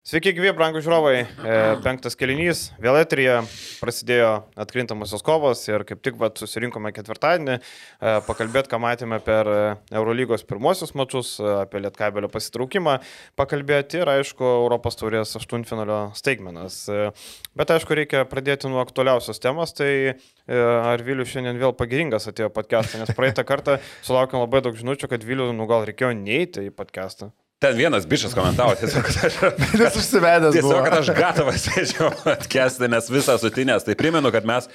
Sveiki, gyvi, brangų žiūrovai. E, penktas kelinys, vėl eterija, prasidėjo atkrintamosios kovos ir kaip tik vat, susirinkome ketvirtadienį e, pakalbėti, ką matėme per Eurolygos pirmosius mačius, e, apie Lietkabelio pasitraukimą, pakalbėti ir, aišku, Europos taurės aštuntfinalio staigmenas. E, bet, aišku, reikia pradėti nuo aktualiausios temos, tai e, ar Vilius šiandien vėl pagiringas atėjo podcastą, nes praeitą kartą sulaukėm labai daug žinučių, kad Vilius, nu gal reikėjo neiti į podcastą. Ten vienas bičias komentavo, tiesiog, kad aš, užsivedęs. tiesiog, buvo. kad aš gatavas sėdžiau atkesti, nes visas sutinės. Tai primenu, kad mes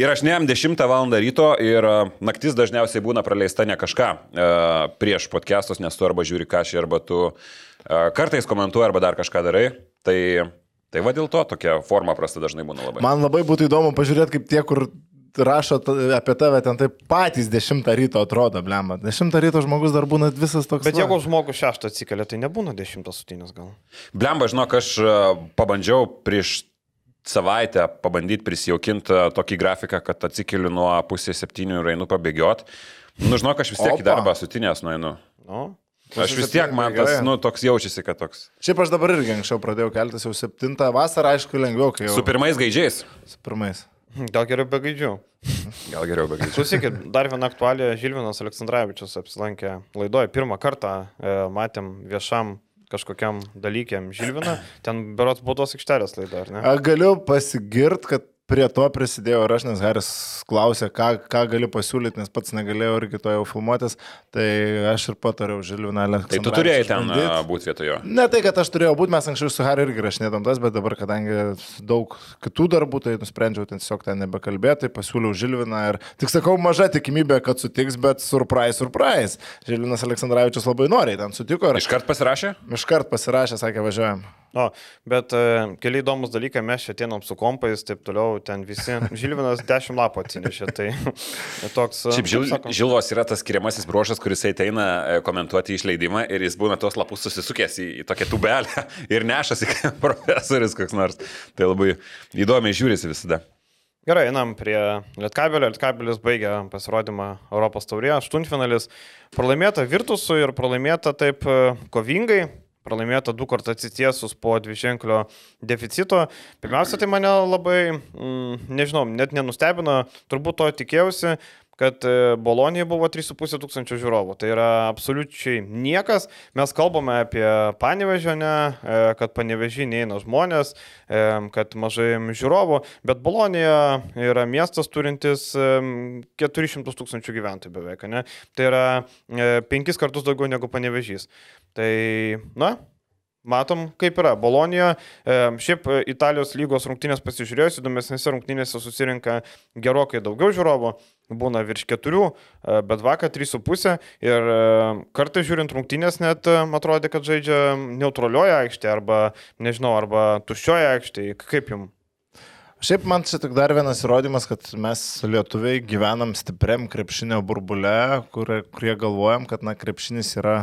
įrašinėjom 10 val. ryto ir a, naktis dažniausiai būna praleista ne kažką a, prieš podcastus, nes tu arba žiūri kažką, arba tu a, kartais komentuoji, arba dar kažką darai. Tai, tai va dėl to tokia forma prasta dažnai būna labai. Man labai būtų įdomu pažiūrėti, kaip tie, kur rašo apie tave, ten taip patys 10 ryto atrodo, blemba. 10 ryto žmogus dar būna visas toks. Bet jeigu žmogus šeštą atsikelia, tai nebūna dešimtas sutinės gal. Blemba, žinok, aš a, pabandžiau prieš savaitę pabandyti prisijaukinti a, tokį grafiką, kad atsikeliu nuo pusės septynių ir einu pabėgiot. Nu, žinok, aš vis tiek į Opa. darbą sutinės nueinu. Nu, Aš vis tiek man tas, nu, toks jaučiasi, kad toks. Šiaip aš dabar irgi anksčiau pradėjau keltis jau 7 vasarą, aišku, lengviau, kai jau Su pirmais gaidžiais. su pirmais. Gal geriau be gaidžių. Gal geriau be gaidžių. Klausykit, dar viena aktualija, Žilvinas Aleksandраvičius apsilankė laidoje. Pirmą kartą e, matėm viešam kažkokiam dalykėm Žilviną. Ten berots baudos aikštelės laida, ar ne? A, Galiu pasigirt, kad prie to prisidėjo ir aš, nes Haris klausė, ką, ką gali pasiūlyti, nes pats negalėjau irgi to jau filmuotis, tai aš ir patariau Žilvinalę. Tai tu turėjai ten a, būti vietojo. Ne tai, kad aš turėjau būti, mes anksčiau su Hariu irgi rašinėdom tas, bet dabar, kadangi daug kitų darbų, tai nusprendžiau ten tiesiog ten nebekalbėti, tai pasiūliau Žilviną ir tik sakau, maža tikimybė, kad sutiks, bet surprise, surprise. Žilvinas Aleksandраvičius labai noriai ten sutiko ir Iškart pasirašė? iškart pasirašė, sakė, važiuojam. O, bet e, keli įdomus dalykai, mes ateinam su kompais, taip toliau, ten visi. Žilvinas 10 lapų atsinešė, tai toks... e, Šiaip žil, Žilvos yra tas skiriamasis brošas, kuris ateina e, komentuoti išleidimą ir jis būna tos lapus susisukęs į, į tokią tubelę ir nešasi kaip profesorius koks nors. Tai labai įdomiai žiūrisi visada. Gerai, einam prie Lietkabelio. Lietkabelis baigė pasirodymą Europos taurėje, aštuntfinalis. Pralaimėta Virtusui ir pralaimėta taip kovingai. Pralaimėta du kartus atsitiesus po dviženklio deficito. Pirmiausia, tai mane labai, mm, nežinau, net nenustebino, turbūt to tikėjausi, kad e, Bolonija buvo 3,5 tūkstančių žiūrovų. Tai yra absoliučiai niekas. Mes kalbame apie panevežionę, kad panevežį neina žmonės, e, kad mažai žiūrovų, bet Bolonija yra miestas turintis e, 400 tūkstančių gyventojų beveik, ne? Tai yra e, penkis kartus daugiau negu panevežys. Tai, na, Matom, kaip yra. Bolonija, šiaip e, Italijos lygos rungtynės pasižiūrėjus, įdomesnėse rungtynėse susirinka gerokai daugiau žiūrovų, būna virš keturių, e, bet vakar 3,5 ir e, kartais žiūrint rungtynės net atrodė, kad žaidžia neutralioje aikštėje arba, nežinau, arba tuščioje aikštėje. Kaip jums? Šiaip man čia tik dar vienas įrodymas, kad mes lietuviai gyvenam stipriam krepšinio burbule, kur, kurie galvojam, kad na, krepšinis yra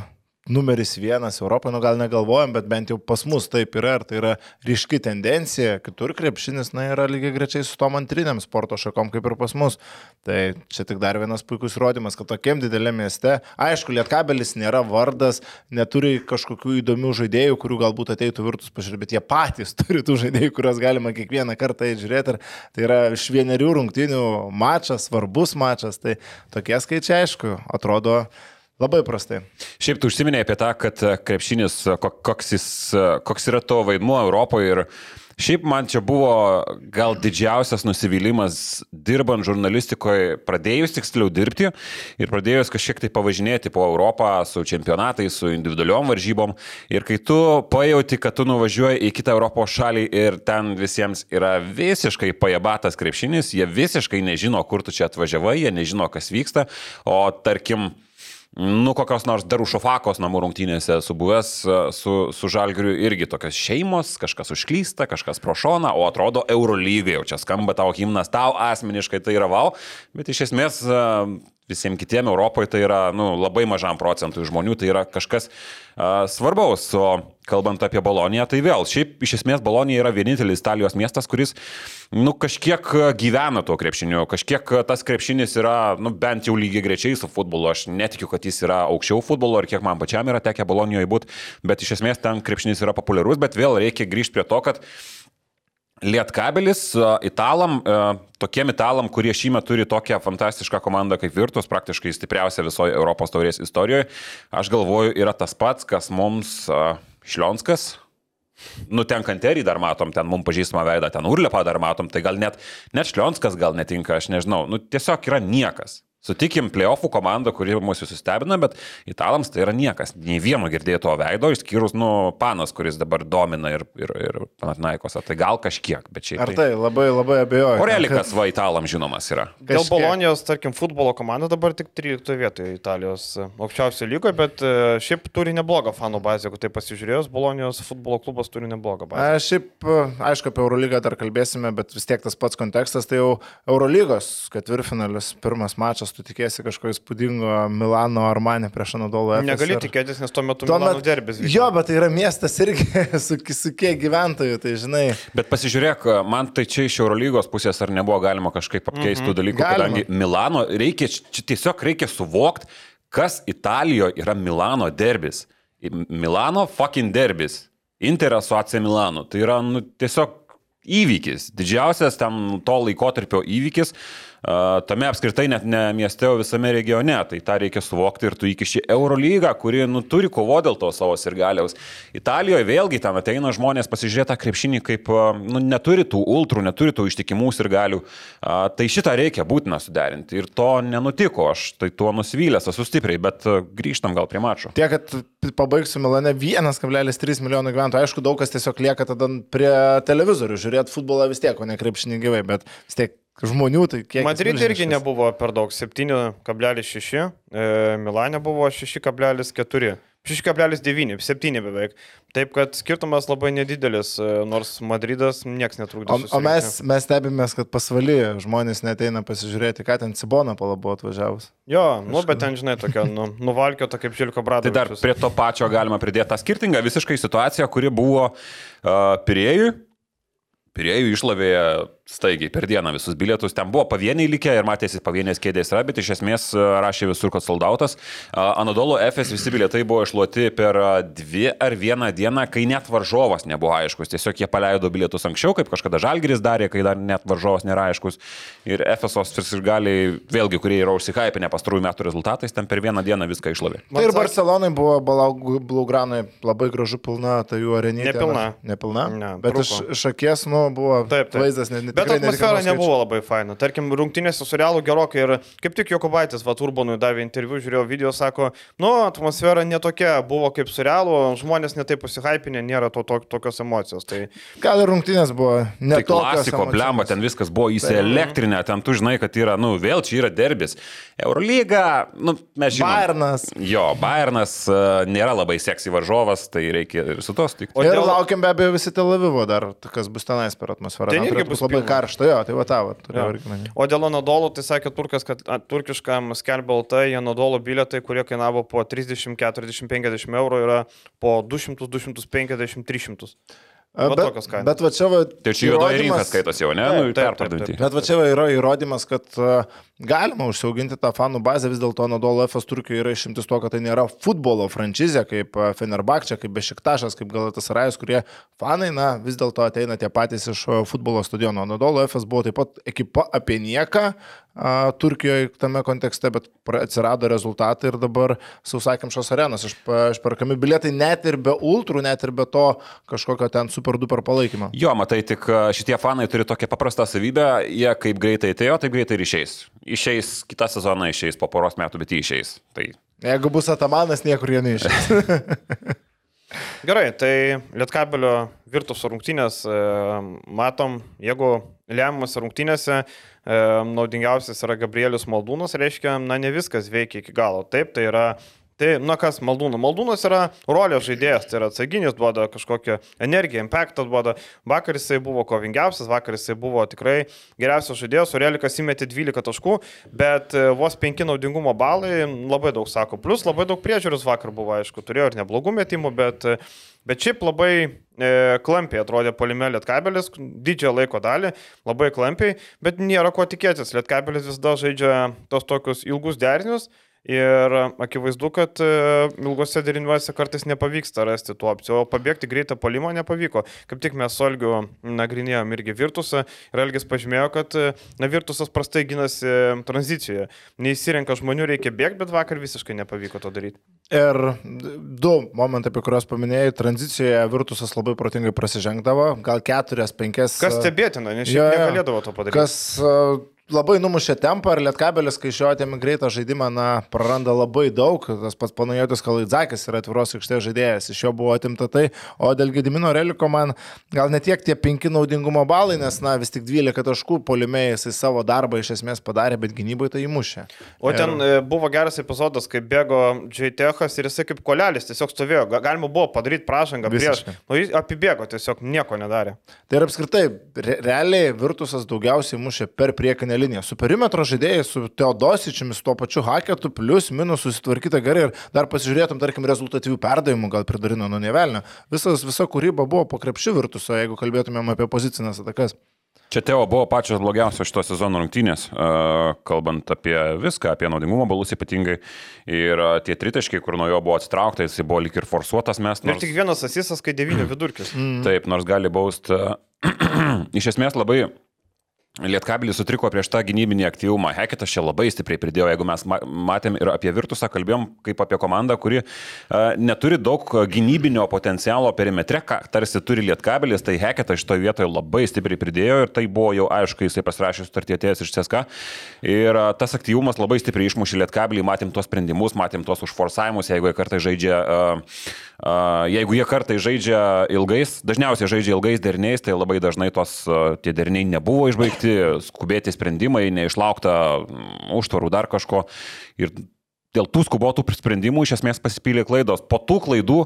numeris vienas Europoje, nu gal negalvojam, bet bent jau pas mus taip yra ir tai yra ryški tendencija, kitur krepšinis na, yra lygiai grečiai su tom antriniam sporto šakom kaip ir pas mus. Tai čia tik dar vienas puikus įrodymas, kad tokiam dideliam mieste, aišku, Lietkabelis nėra vardas, neturi kažkokių įdomių žaidėjų, kurių galbūt ateitų virtus pažiūrėti, bet jie patys turi tų žaidėjų, kuriuos galima kiekvieną kartą žiūrėti. Tai yra iš vienerių rungtynių mačas, svarbus mačas, tai tokie skaičiai, aišku, atrodo labai prastai. Šiaip tu užsiminėjai apie tą, kad e, krepšinis, e, ko- koks, jis, e, koks yra to vaidmuo Europoje ir šiaip man čia buvo gal didžiausias nusivylimas dirbant žurnalistikoje, pradėjus tiksliau dirbti ir pradėjus kažkiek tai pavažinėti po Europą su čempionatais, su individualiom varžybom ir kai tu pajauti, kad tu nuvažiuoji į kitą Europos šalį ir ten visiems yra visiškai pajabatas krepšinis, jie visiškai nežino, kur tu čia atvažiavai, jie nežino, kas vyksta, o tarkim, Nu, kokios nors Darušofakos namų rungtynėse su buvęs e, su, su Žalgiriu irgi tokios šeimos, kažkas užklysta, kažkas pro šoną, o atrodo Eurolygai, jau čia skamba tavo himnas, tau asmeniškai tai yra vau, bet iš esmės e, visiems kitiems Europoje tai yra nu, labai mažam procentui žmonių, tai yra kažkas uh, svarbaus. O kalbant apie Boloniją, tai vėl, šiaip iš esmės Bolonija yra vienintelis Italijos miestas, kuris, nu, kažkiek gyvena tuo krepšiniu, kažkiek tas krepšinis yra, nu, bent jau lygiai grečiai su futbolu. Aš netikiu, kad jis yra aukščiau futbolo ir kiek man pačiam yra tekę Bolonijoje būti, bet iš esmės ten krepšinis yra populiarus, bet vėl reikia grįžti prie to, kad Lietkabelis italam, tokiem italam, kurie šįmet turi tokią fantastišką komandą kaip Virtus, praktiškai stipriausia visoje Europos taurės istorijoje, aš galvoju, yra tas pats, kas mums Šlionskas. Nu, ten kanterį dar matom, ten mums pažįstamą veidą, ten urlepą dar matom, tai gal net, net Šlionskas gal netinka, aš nežinau. Nu, tiesiog yra niekas. Sutikim, playoffų komanda, kuri mūsų sustebina, bet italams tai yra niekas. Nei vieno girdėto veido, išskyrus, nu, panas, kuris dabar domina ir, ir, ir Panatnaikose. Tai gal kažkiek, bet šiaip. Ar tai labai, labai abejoju. Orelikas va italam žinomas yra. Dėl Kažkiek. Bolonijos, tarkim, futbolo komanda dabar tik 13 vietoje Italijos e, aukščiausio lygoje, bet e, šiaip turi neblogą fanų bazę, jeigu tai pasižiūrėjus, Bolonijos futbolo klubas turi neblogą bazę. A, šiaip, aišku, apie Eurolygą dar kalbėsime, bet vis tiek tas pats kontekstas, tai jau Eurolygos ketvirtfinalis, pirmas mačas, tu tikėsi kažko įspūdingo Milano ar mane prieš Anadolo FS. Negali ir- tikėtis, nes tuo metu Milano derbis vyko. Jo, bet tai yra miestas irgi su, su kiek gyventojų, tai žinai. Bet pasižiūrėk, man tai čia iš Eurolygos pusės ar nebuvo galima kažkaip apkeisti tų dalykų, Galima. kadangi Milano reikia, čia tiesiog reikia suvokti, kas Italijoje yra Milano derbis. Milano fucking derbis. Interas su AC Milanu. Tai yra nu, tiesiog įvykis, didžiausias ten to laikotarpio įvykis, tame apskritai net ne mieste, o visame regione. Tai tą reikia suvokti ir tu įkiši Eurolygą, kuri nu, turi kovo dėl to savo sirgaliaus. Italijoje vėlgi ten ateina žmonės pasižiūrėti tą krepšinį, kaip nu, neturi tų ultrų, neturi tų ištikimų sirgalių. A, Tai šitą reikia būtina suderinti ir to nenutiko, aš tai tuo nusivylęs esu stipriai, bet grįžtam gal prie mačo. Tiek, kad pabaigsiu Milane 1,3 milijonų gyventojų. Aišku, daug kas tiesiog lieka tada prie televizorių žiūrėti futbolą vis tiek, o ne krepšinį gyvai, bet vis tiek žmonių tai kiek. Madrid irgi nebuvo per daug, 7,6, e, Milane buvo 6,4. 6,9, 7 beveik. Taip kad skirtumas labai nedidelis, e, nors Madridas nieks netrukdė. O, o mes, mes stebimės, kad pasvaly žmonės neteina pasižiūrėti, ką ten Cibona palabo atvažiavus. Jo, nu, bet ten, žinai, tokia, nu, nuvalkiota kaip Žilko Bradas. Tai dar prie to pačio galima pridėti tą skirtingą visiškai situaciją, kuri buvo uh, Pirėjui. Pirėjų išlavė staigiai per dieną visus bilietus. Ten buvo pavieniai likę ir matėsi pavienės kėdės yra, bet iš esmės a, rašė visur, kad soldautas. Anadolo FS visi bilietai buvo išluoti per a, dvi ar vieną dieną, kai net varžovas nebuvo aiškus. Tiesiog jie paleido bilietus anksčiau, kaip kažkada Žalgiris darė, kai dar net varžovas nėra aiškus. Ir FSOS ir galiai, vėlgi, kurie yra užsihaipinę pastarųjų metų rezultatais, ten per vieną dieną viską išlavė. Tai ir Barcelonai buvo Blaugranai labai gražu pilna, tai jų arenytė. Nepilna. Nepilna. Ne, bet iš, iš akies, nu, buvo Taip, taip. vaizdas, ne, ne, Bet atmosfera nebuvo labai faina. Tarkim, rungtynėse su Realu gerokai ir kaip tik Jokubaitis, va, Urbonui davė interviu, žiūrėjau video, sako, nu, atmosfera netokia buvo kaip su Realu, žmonės netaip pasihaipinė, nėra to, to, tokios emocijos. Tai Gal ir rungtynės buvo ne Tai klasiko, blemba, ten viskas buvo įsielektrinę, ten tu žinai, kad yra, nu, vėl čia yra derbis. Eurolyga, nu, mes žinome. Bayernas. Jo, Bayernas uh, nėra labai seksy varžovas, tai reikia ir su to sutikti. O Ir dėl- laukiam be abejo visi Tel Avivo dar, kas bus tenais per atmosferą. Ten irgi bus labai. Karšta, jo, tai va tavo. O dėl Anadolo, tai sakė turkas, kad a, turkiškam skelbė LT, į Anadolo bilietai, kurie kainavo po 30, 40, 50 eurų, yra po 200, 250, 300. Va Bet, kainos. bet va čia va. Tai čia juodoji rinka skaitos jau, ne? Taip, Nu, taip, taip, perpardavti. taip. Bet va čia va yra įrodymas, kad uh, galima užsiauginti tą fanų bazę, vis dėlto Anadolo FS Turkijoje yra išimtis to, kad tai nėra futbolo franšizė, kaip uh, Fenerbakčia, kaip Bešiktašas, kaip Galatas Rajus, kurie fanai, na, vis dėlto ateina tie patys iš uh, futbolo stadiono. Anadolo FS buvo taip pat ekipa apie nieką uh, Turkijoje tame kontekste, bet atsirado rezultatai ir dabar sausakimšos arenos iš, išperkami bilietai net ir be ultrų, net ir be to kažkokio ten super duper palaikymo. Jo, matai, tik a, šitie fanai turi tokią paprastą savybę, jie kaip greitai atėjo, taip greitai ir išeis. Išeis kitą sezoną, išeis po poros metų, bet jie išeis. Tai Jeigu bus atamanas, niekur jie neišės. Gerai, tai Lietkabelio Virtus rungtynės e, matom, jeigu lemiamas rungtynėse e, naudingiausias yra Gabrielius Maldūnas, reiškia, na ne viskas veikia iki galo. Taip, tai yra Tai, na kas, Maldūnas. Maldūnas yra rolės žaidėjas, tai yra atsaginis, duoda kažkokią energiją, impactą duoda. Vakar jisai buvo kovingiausias, vakar jisai buvo tikrai geriausias žaidėjas, Orelikas įmetė 12 taškų, bet e, vos 5 naudingumo balai labai daug sako. Plus labai daug priežiūros vakar buvo, aišku, turėjo ir neblogų metimų, bet, e, bet šiaip labai e, klampiai atrodė polime Lietkabelis, didžiąją laiko dalį, labai klampiai, bet nėra ko tikėtis. Lietkabelis vis dar žaidžia tos tokius ilgus derinius. Ir akivaizdu, kad e, ilgose deriniuose kartais nepavyksta rasti tų opcijų, o pabėgti greitą palimą nepavyko. Kaip tik mes su Olgiu nagrinėjom irgi Virtusą ir Elgis pažymėjo, kad e, na, Virtusas prastai gynasi tranzicijoje. Neįsirenka žmonių, reikia bėgti, bet vakar visiškai nepavyko to daryti. Ir du momentai, apie kuriuos paminėjai, tranzicijoje Virtusas labai protingai prasižengdavo, gal keturias, penkias. Kas stebėtina, nes šiaip negalėdavo to padaryti. Kas labai numušė tempą ir Lietkabelis, kai šio atėmė greitą žaidimą, na, praranda labai daug. Tas pats panajotis Kalaidzakis yra atviros aikštės žaidėjas, iš jo buvo atimta tai. O dėl Gedimino Reliko man gal ne tiek tie penki naudingumo balai, nes, na, vis tik 12 taškų polimėjai jisai savo darbą iš esmės padarė, bet gynyboje tai įmušė. O ten ir... E, buvo geras epizodas, kai bėgo Džeitechas ir jisai kaip kolelis tiesiog stovėjo. Galima buvo padaryti pražangą prieš. Nu, jis apibėgo, tiesiog nieko nedarė. Tai ir apskritai, re realiai Virtusas daugiausiai mušė per priekinę liniją. Su perimetro žaidėjais, su Teodosičiumi, su tuo pačiu haketu, plus minus susitvarkyta gerai ir dar pasižiūrėtum, tarkim, rezultatyvių perdavimų, gal pridarino nuo nevelnio. Visas, visa kūryba buvo po krepšių virtuso, jeigu kalbėtumėm apie pozicinės atakas. Čia Teo buvo pačios blogiausios šito sezono rungtynės, kalbant apie viską, apie naudingumo balus ypatingai. Ir tie tritaškiai, kur nuo jo buvo atsitraukta, jis buvo lik ir forsuotas mes. Nors... Ir tik vienas asisas, kai devynių vidurkis. Mm. Taip, nors gali bausti. Iš esmės labai Lietkabilis sutriko prieš tą gynybinį aktyvumą. Hekitas čia labai stipriai pridėjo, jeigu mes matėm ir apie Virtusą, kalbėjom kaip apie komandą, kuri uh, neturi daug gynybinio potencialo perimetre, ką tarsi turi Lietkabilis, tai Hekitas šitoje vietoje labai stipriai pridėjo ir tai buvo jau aišku, jisai pasirašė sutartį atėjęs iš CSK. Ir uh, tas aktyvumas labai stipriai išmušė Lietkabilis, matėm tuos sprendimus, matėm tuos užforsavimus, jeigu jie kartai žaidžia uh, Jeigu jie kartai žaidžia ilgais, dažniausiai žaidžia ilgais deriniais, tai labai dažnai tos tie deriniai nebuvo išbaigti, skubėti sprendimai, neišlaukta užtvarų dar kažko. Ir dėl tų skubotų sprendimų iš esmės pasipylė klaidos. Po tų klaidų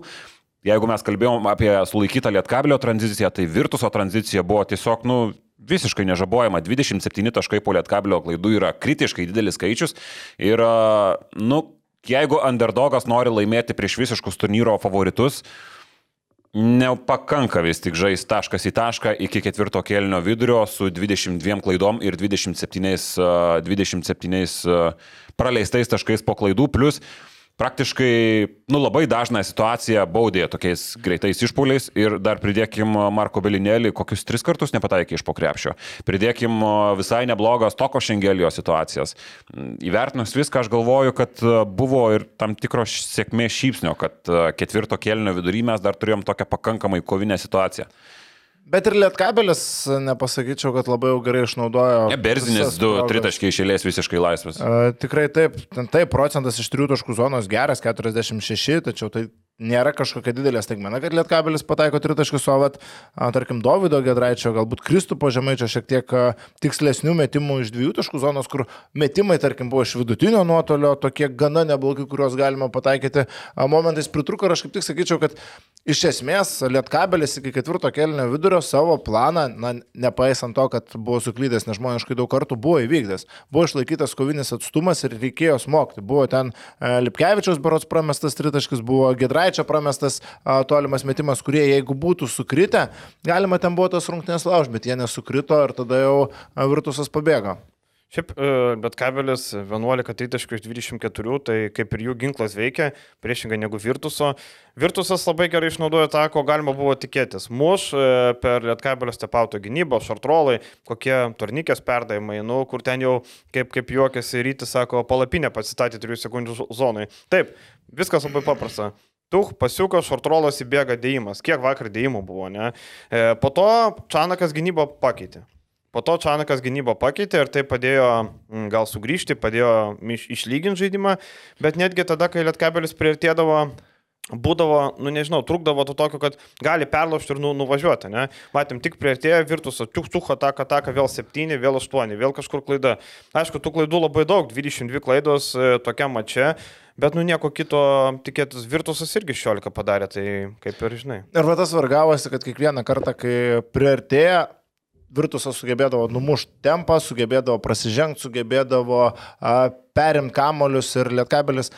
Jeigu mes kalbėjom apie sulaikytą lietkabelio tranziciją, tai Virtuso tranzicija buvo tiesiog, nu, visiškai nežabojama. 27 taškai po lietkabelio klaidų yra kritiškai didelis skaičius. Ir, nu, jeigu underdogas nori laimėti prieš visiškus turnyro favoritus, Nepakanka vis tik žais taškas į tašką iki ketvirto kelnio vidurio su 22 klaidom ir 27, 27 praleistais taškais po klaidų, plus praktiškai, nu, labai dažna situacija baudė tokiais greitais išpoliais ir dar pridėkim Marko Belinėlį, kokius tris kartus nepataikė iš pokrepšio. Pridėkim visai neblogas Toko Šengelijos situacijas. Įvertinus viską, aš galvoju, kad buvo ir tam tikros sėkmės šypsnio, kad ketvirto kelnio vidury mes dar turėjom tokią pakankamai kovinę situaciją. Bet ir Lietkabelis, nepasakyčiau, kad labai jau gerai išnaudojo. Ne, Berzinis du tritaškiai išėlės visiškai laisvas. Uh, tikrai taip, taip, procentas iš trijų taškų zonos geras, 46, tačiau tai nėra kažkokia didelė staigmena, kad Lietkabelis pataiko tritaškius, o vat, tarkim, Davido Gedraičio, galbūt Kristupo Žemaičio šiek tiek tikslesnių metimų iš dviejų taškų zonos, kur metimai, tarkim, buvo iš vidutinio nuotolio, tokie gana neblogi, kuriuos galima pataikyti momentais pritruko ir aš kaip tik sakyčiau, kad iš esmės Lietkabelis iki ketvirto kelnio vidurio savo planą, na, nepaisant to, kad buvo suklydęs nežmoniškai daug kartų, buvo įvykdęs. Buvo išlaikytas kovinis atstumas ir reikėjo smogti. Buvo ten Lipkevičiaus barots pramestas tritaškis, buvo Gedraičio Žemaičio pramestas a, tolimas metimas, kurie jeigu būtų sukritę, galima ten buvo tas rungtynės lauž, bet jie nesukrito ir tada jau Virtusas pabėgo. Šiaip, e, bet kabelis 11 tritaškių iš 24, tai kaip ir jų ginklas veikia, priešingai negu Virtuso. Virtusas labai gerai išnaudojo tą, ko galima buvo tikėtis. Muš e, per Lietkabelio stepauto gynybą, šartrolai, kokie turnikės perdavimai, nu, kur ten jau, kaip, kaip juokėsi rytis, sako, palapinę pasistatė 3 sekundžių zonai. Taip, viskas labai paprasta. Tuch, pasiuko, šortrolas įbėga dėjimas. Kiek vakar dėjimų buvo, ne? E, po to Čanakas gynybą pakeitė. Po to Čanakas gynybą pakeitė ir tai padėjo gal sugrįžti, padėjo iš, išlyginti žaidimą, bet netgi tada, kai Lietkabelis prieartėdavo būdavo, nu nežinau, trukdavo to tokio, kad gali perlaužti ir nu, nuvažiuoti, ne? Matėm, tik prieartėję virtusą, tuk tuk ataka, ataka, vėl 7, vėl 8, vėl kažkur klaida. Aišku, tų klaidų labai daug, 22 klaidos e, tokiam mače, bet nu nieko kito tikėtis, virtusas irgi 16 padarė, tai kaip ir žinai. Ir va tas vargavosi, kad kiekvieną kartą, kai priartėja, Virtusas sugebėdavo numušti tempą, sugebėdavo prasižengti, sugebėdavo perimti kamolius ir lietkabelis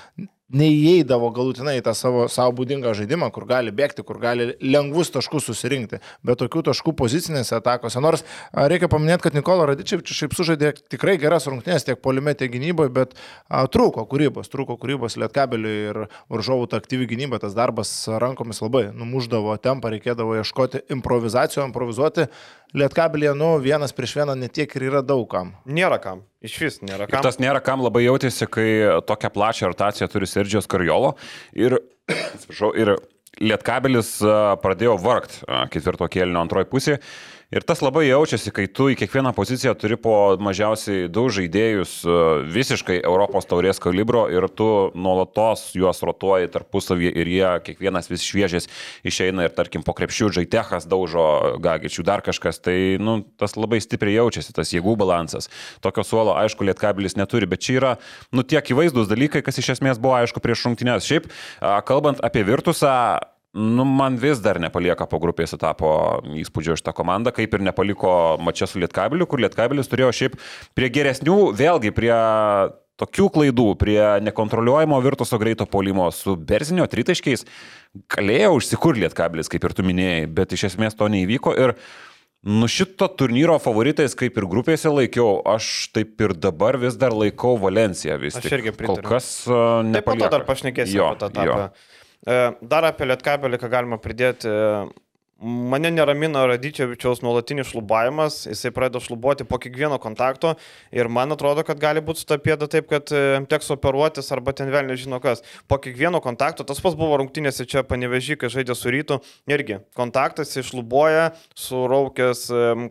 neįeidavo galutinai tą savo savo būdingą žaidimą, kur gali bėgti, kur gali lengvus taškus susirinkti, bet tokių taškų pozicinėse atakose. Nors reikia paminėti, kad Nikola Radičiavičius šiaip sužaidė tikrai geras rungtynės tiek polime, tiek gynyboje, bet a, trūko kūrybos, trūko kūrybos lietkabeliui ir varžovų ta aktyvi gynyba, tas darbas rankomis labai numuždavo tempą, reikėdavo ieškoti improvizacijų, improvizuoti. Lietkabelėje, nu, vienas prieš vieną netiek ir yra daugam. Nėra kam. Iš vis nėra kam. Ir tas nėra kam labai jautėsi, kai tokią plačią rotaciją turi Sergijos Karjolo. Ir, atsiprašau, ir Lietkabelis pradėjo vargti ketvirto kėlinio antroji pusė. Ir tas labai jaučiasi, kai tu į kiekvieną poziciją turi po mažiausiai du žaidėjus e, visiškai Europos taurės kalibro ir tu nuolatos juos rotuoji tarpusavį ir jie kiekvienas vis šviežias išeina ir tarkim po krepšių žaitechas daužo gagičių dar kažkas, tai nu, tas labai stipriai jaučiasi, tas jėgų balansas. Tokio suolo, aišku, lietkabilis neturi, bet čia yra nu, tiek įvaizdus dalykai, kas iš esmės buvo aišku prieš rungtynės. Šiaip, kalbant apie Virtusą, Nu, man vis dar nepalieka po grupės etapo įspūdžio iš tą komandą, kaip ir nepaliko mačia su Lietkabiliu, kur Lietkabelis turėjo šiaip prie geresnių, vėlgi prie tokių klaidų, prie nekontroliuojamo virtuoso greito polimo su Berzinio tritaškiais, galėjo užsikur Lietkabilis, kaip ir tu minėjai, bet iš esmės to neįvyko ir Nu šito turnyro favoritais, kaip ir grupėse laikiau, aš taip ir dabar vis dar laikau Valenciją vis tik. Aš irgi pritariu. Kol kas uh, nepalieka. Taip pat dar pašnekėsime apie tą etapą. E, dar apie Lietkabelį, ką galima pridėti, Mane neramina Radyčiavičiaus nuolatinis šlubavimas, jisai pradeda šlubuoti po kiekvieno kontakto ir man atrodo, kad gali būti sutapėda taip, kad e, teks operuotis arba ten vėl nežino kas. Po kiekvieno kontakto, tas pas buvo rungtynėse čia panevežy, kai žaidė su rytu, irgi kontaktas iššlubuoja, suraukęs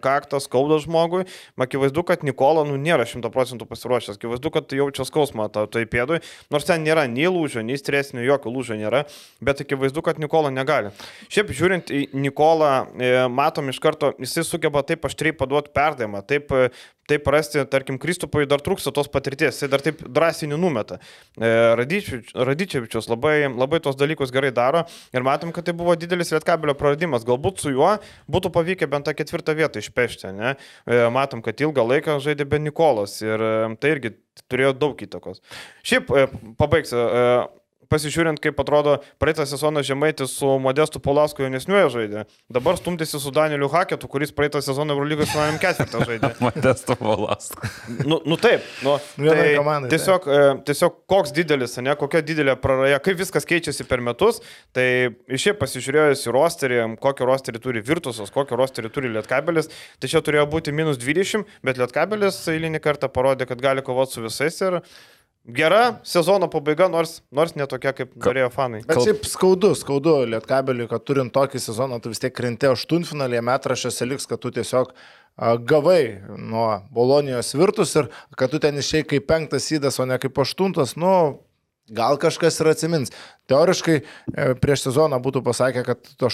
kaktas, skauda žmogui. Akivaizdu, kad Nikola nu, nėra šimta procentų pasiruošęs, akivaizdu, kad jaučia skausmą tai pėdui, nors ten nėra nei lūžio, nei stresinio, jokio lūžio nėra, bet akivaizdu, kad Nikola negali. Šiaip žiūrint į Nikolą, Nikolą, e, matom iš karto, jisai sugeba taip aštriai paduoti perdavimą, taip, e, taip rasti, tarkim, Kristupui dar trūksta tos patirties, jisai dar taip drąsiai numeta. E, Radyčevičius labai, labai tos dalykus gerai daro ir matom, kad tai buvo didelis Lietkabelio praradimas. Galbūt su juo būtų pavykę bent tą ketvirtą vietą išpešti. Ne? Matom, kad ilgą laiką žaidė be Nikolas ir tai irgi turėjo daug įtakos. Šiaip pabaigsiu pasižiūrint, kaip atrodo praeitą sezoną Žemaitis su Modestu Polasko jaunesniuoju žaidė. Dabar stumtėsi su Danieliu Haketu, kuris praeitą sezoną Eurolygos finaliniam ketvirtą žaidė. Modestu Polasko. Nu, nu taip, nu, tai komandai, tiesiog, tai. tiesiog koks didelis, ne, kokia didelė praraja, kaip viskas keičiasi per metus, tai iš čia pasižiūrėjus į rosterį, kokį rosterį turi Virtusas, kokį rosterį turi Lietkabelis, tai čia turėjo būti minus 20, bet Lietkabelis eilinį kartą parodė, kad gali kovoti su visais ir Gera sezono pabaiga, nors, nors netokia, kaip norėjo fanai. Bet šiaip skaudu, skaudu Lietkabeliui, kad turint tokį sezoną, tu vis tiek krenti aštuntfinalėje metrašiuose liks, kad tu tiesiog gavai nuo Bolonijos virtus ir kad tu ten išėjai kaip penktas įdas, o ne kaip aštuntas, nu, Gal kažkas ir atsimins. Teoriškai e, prieš sezoną būtų pasakę, kad e,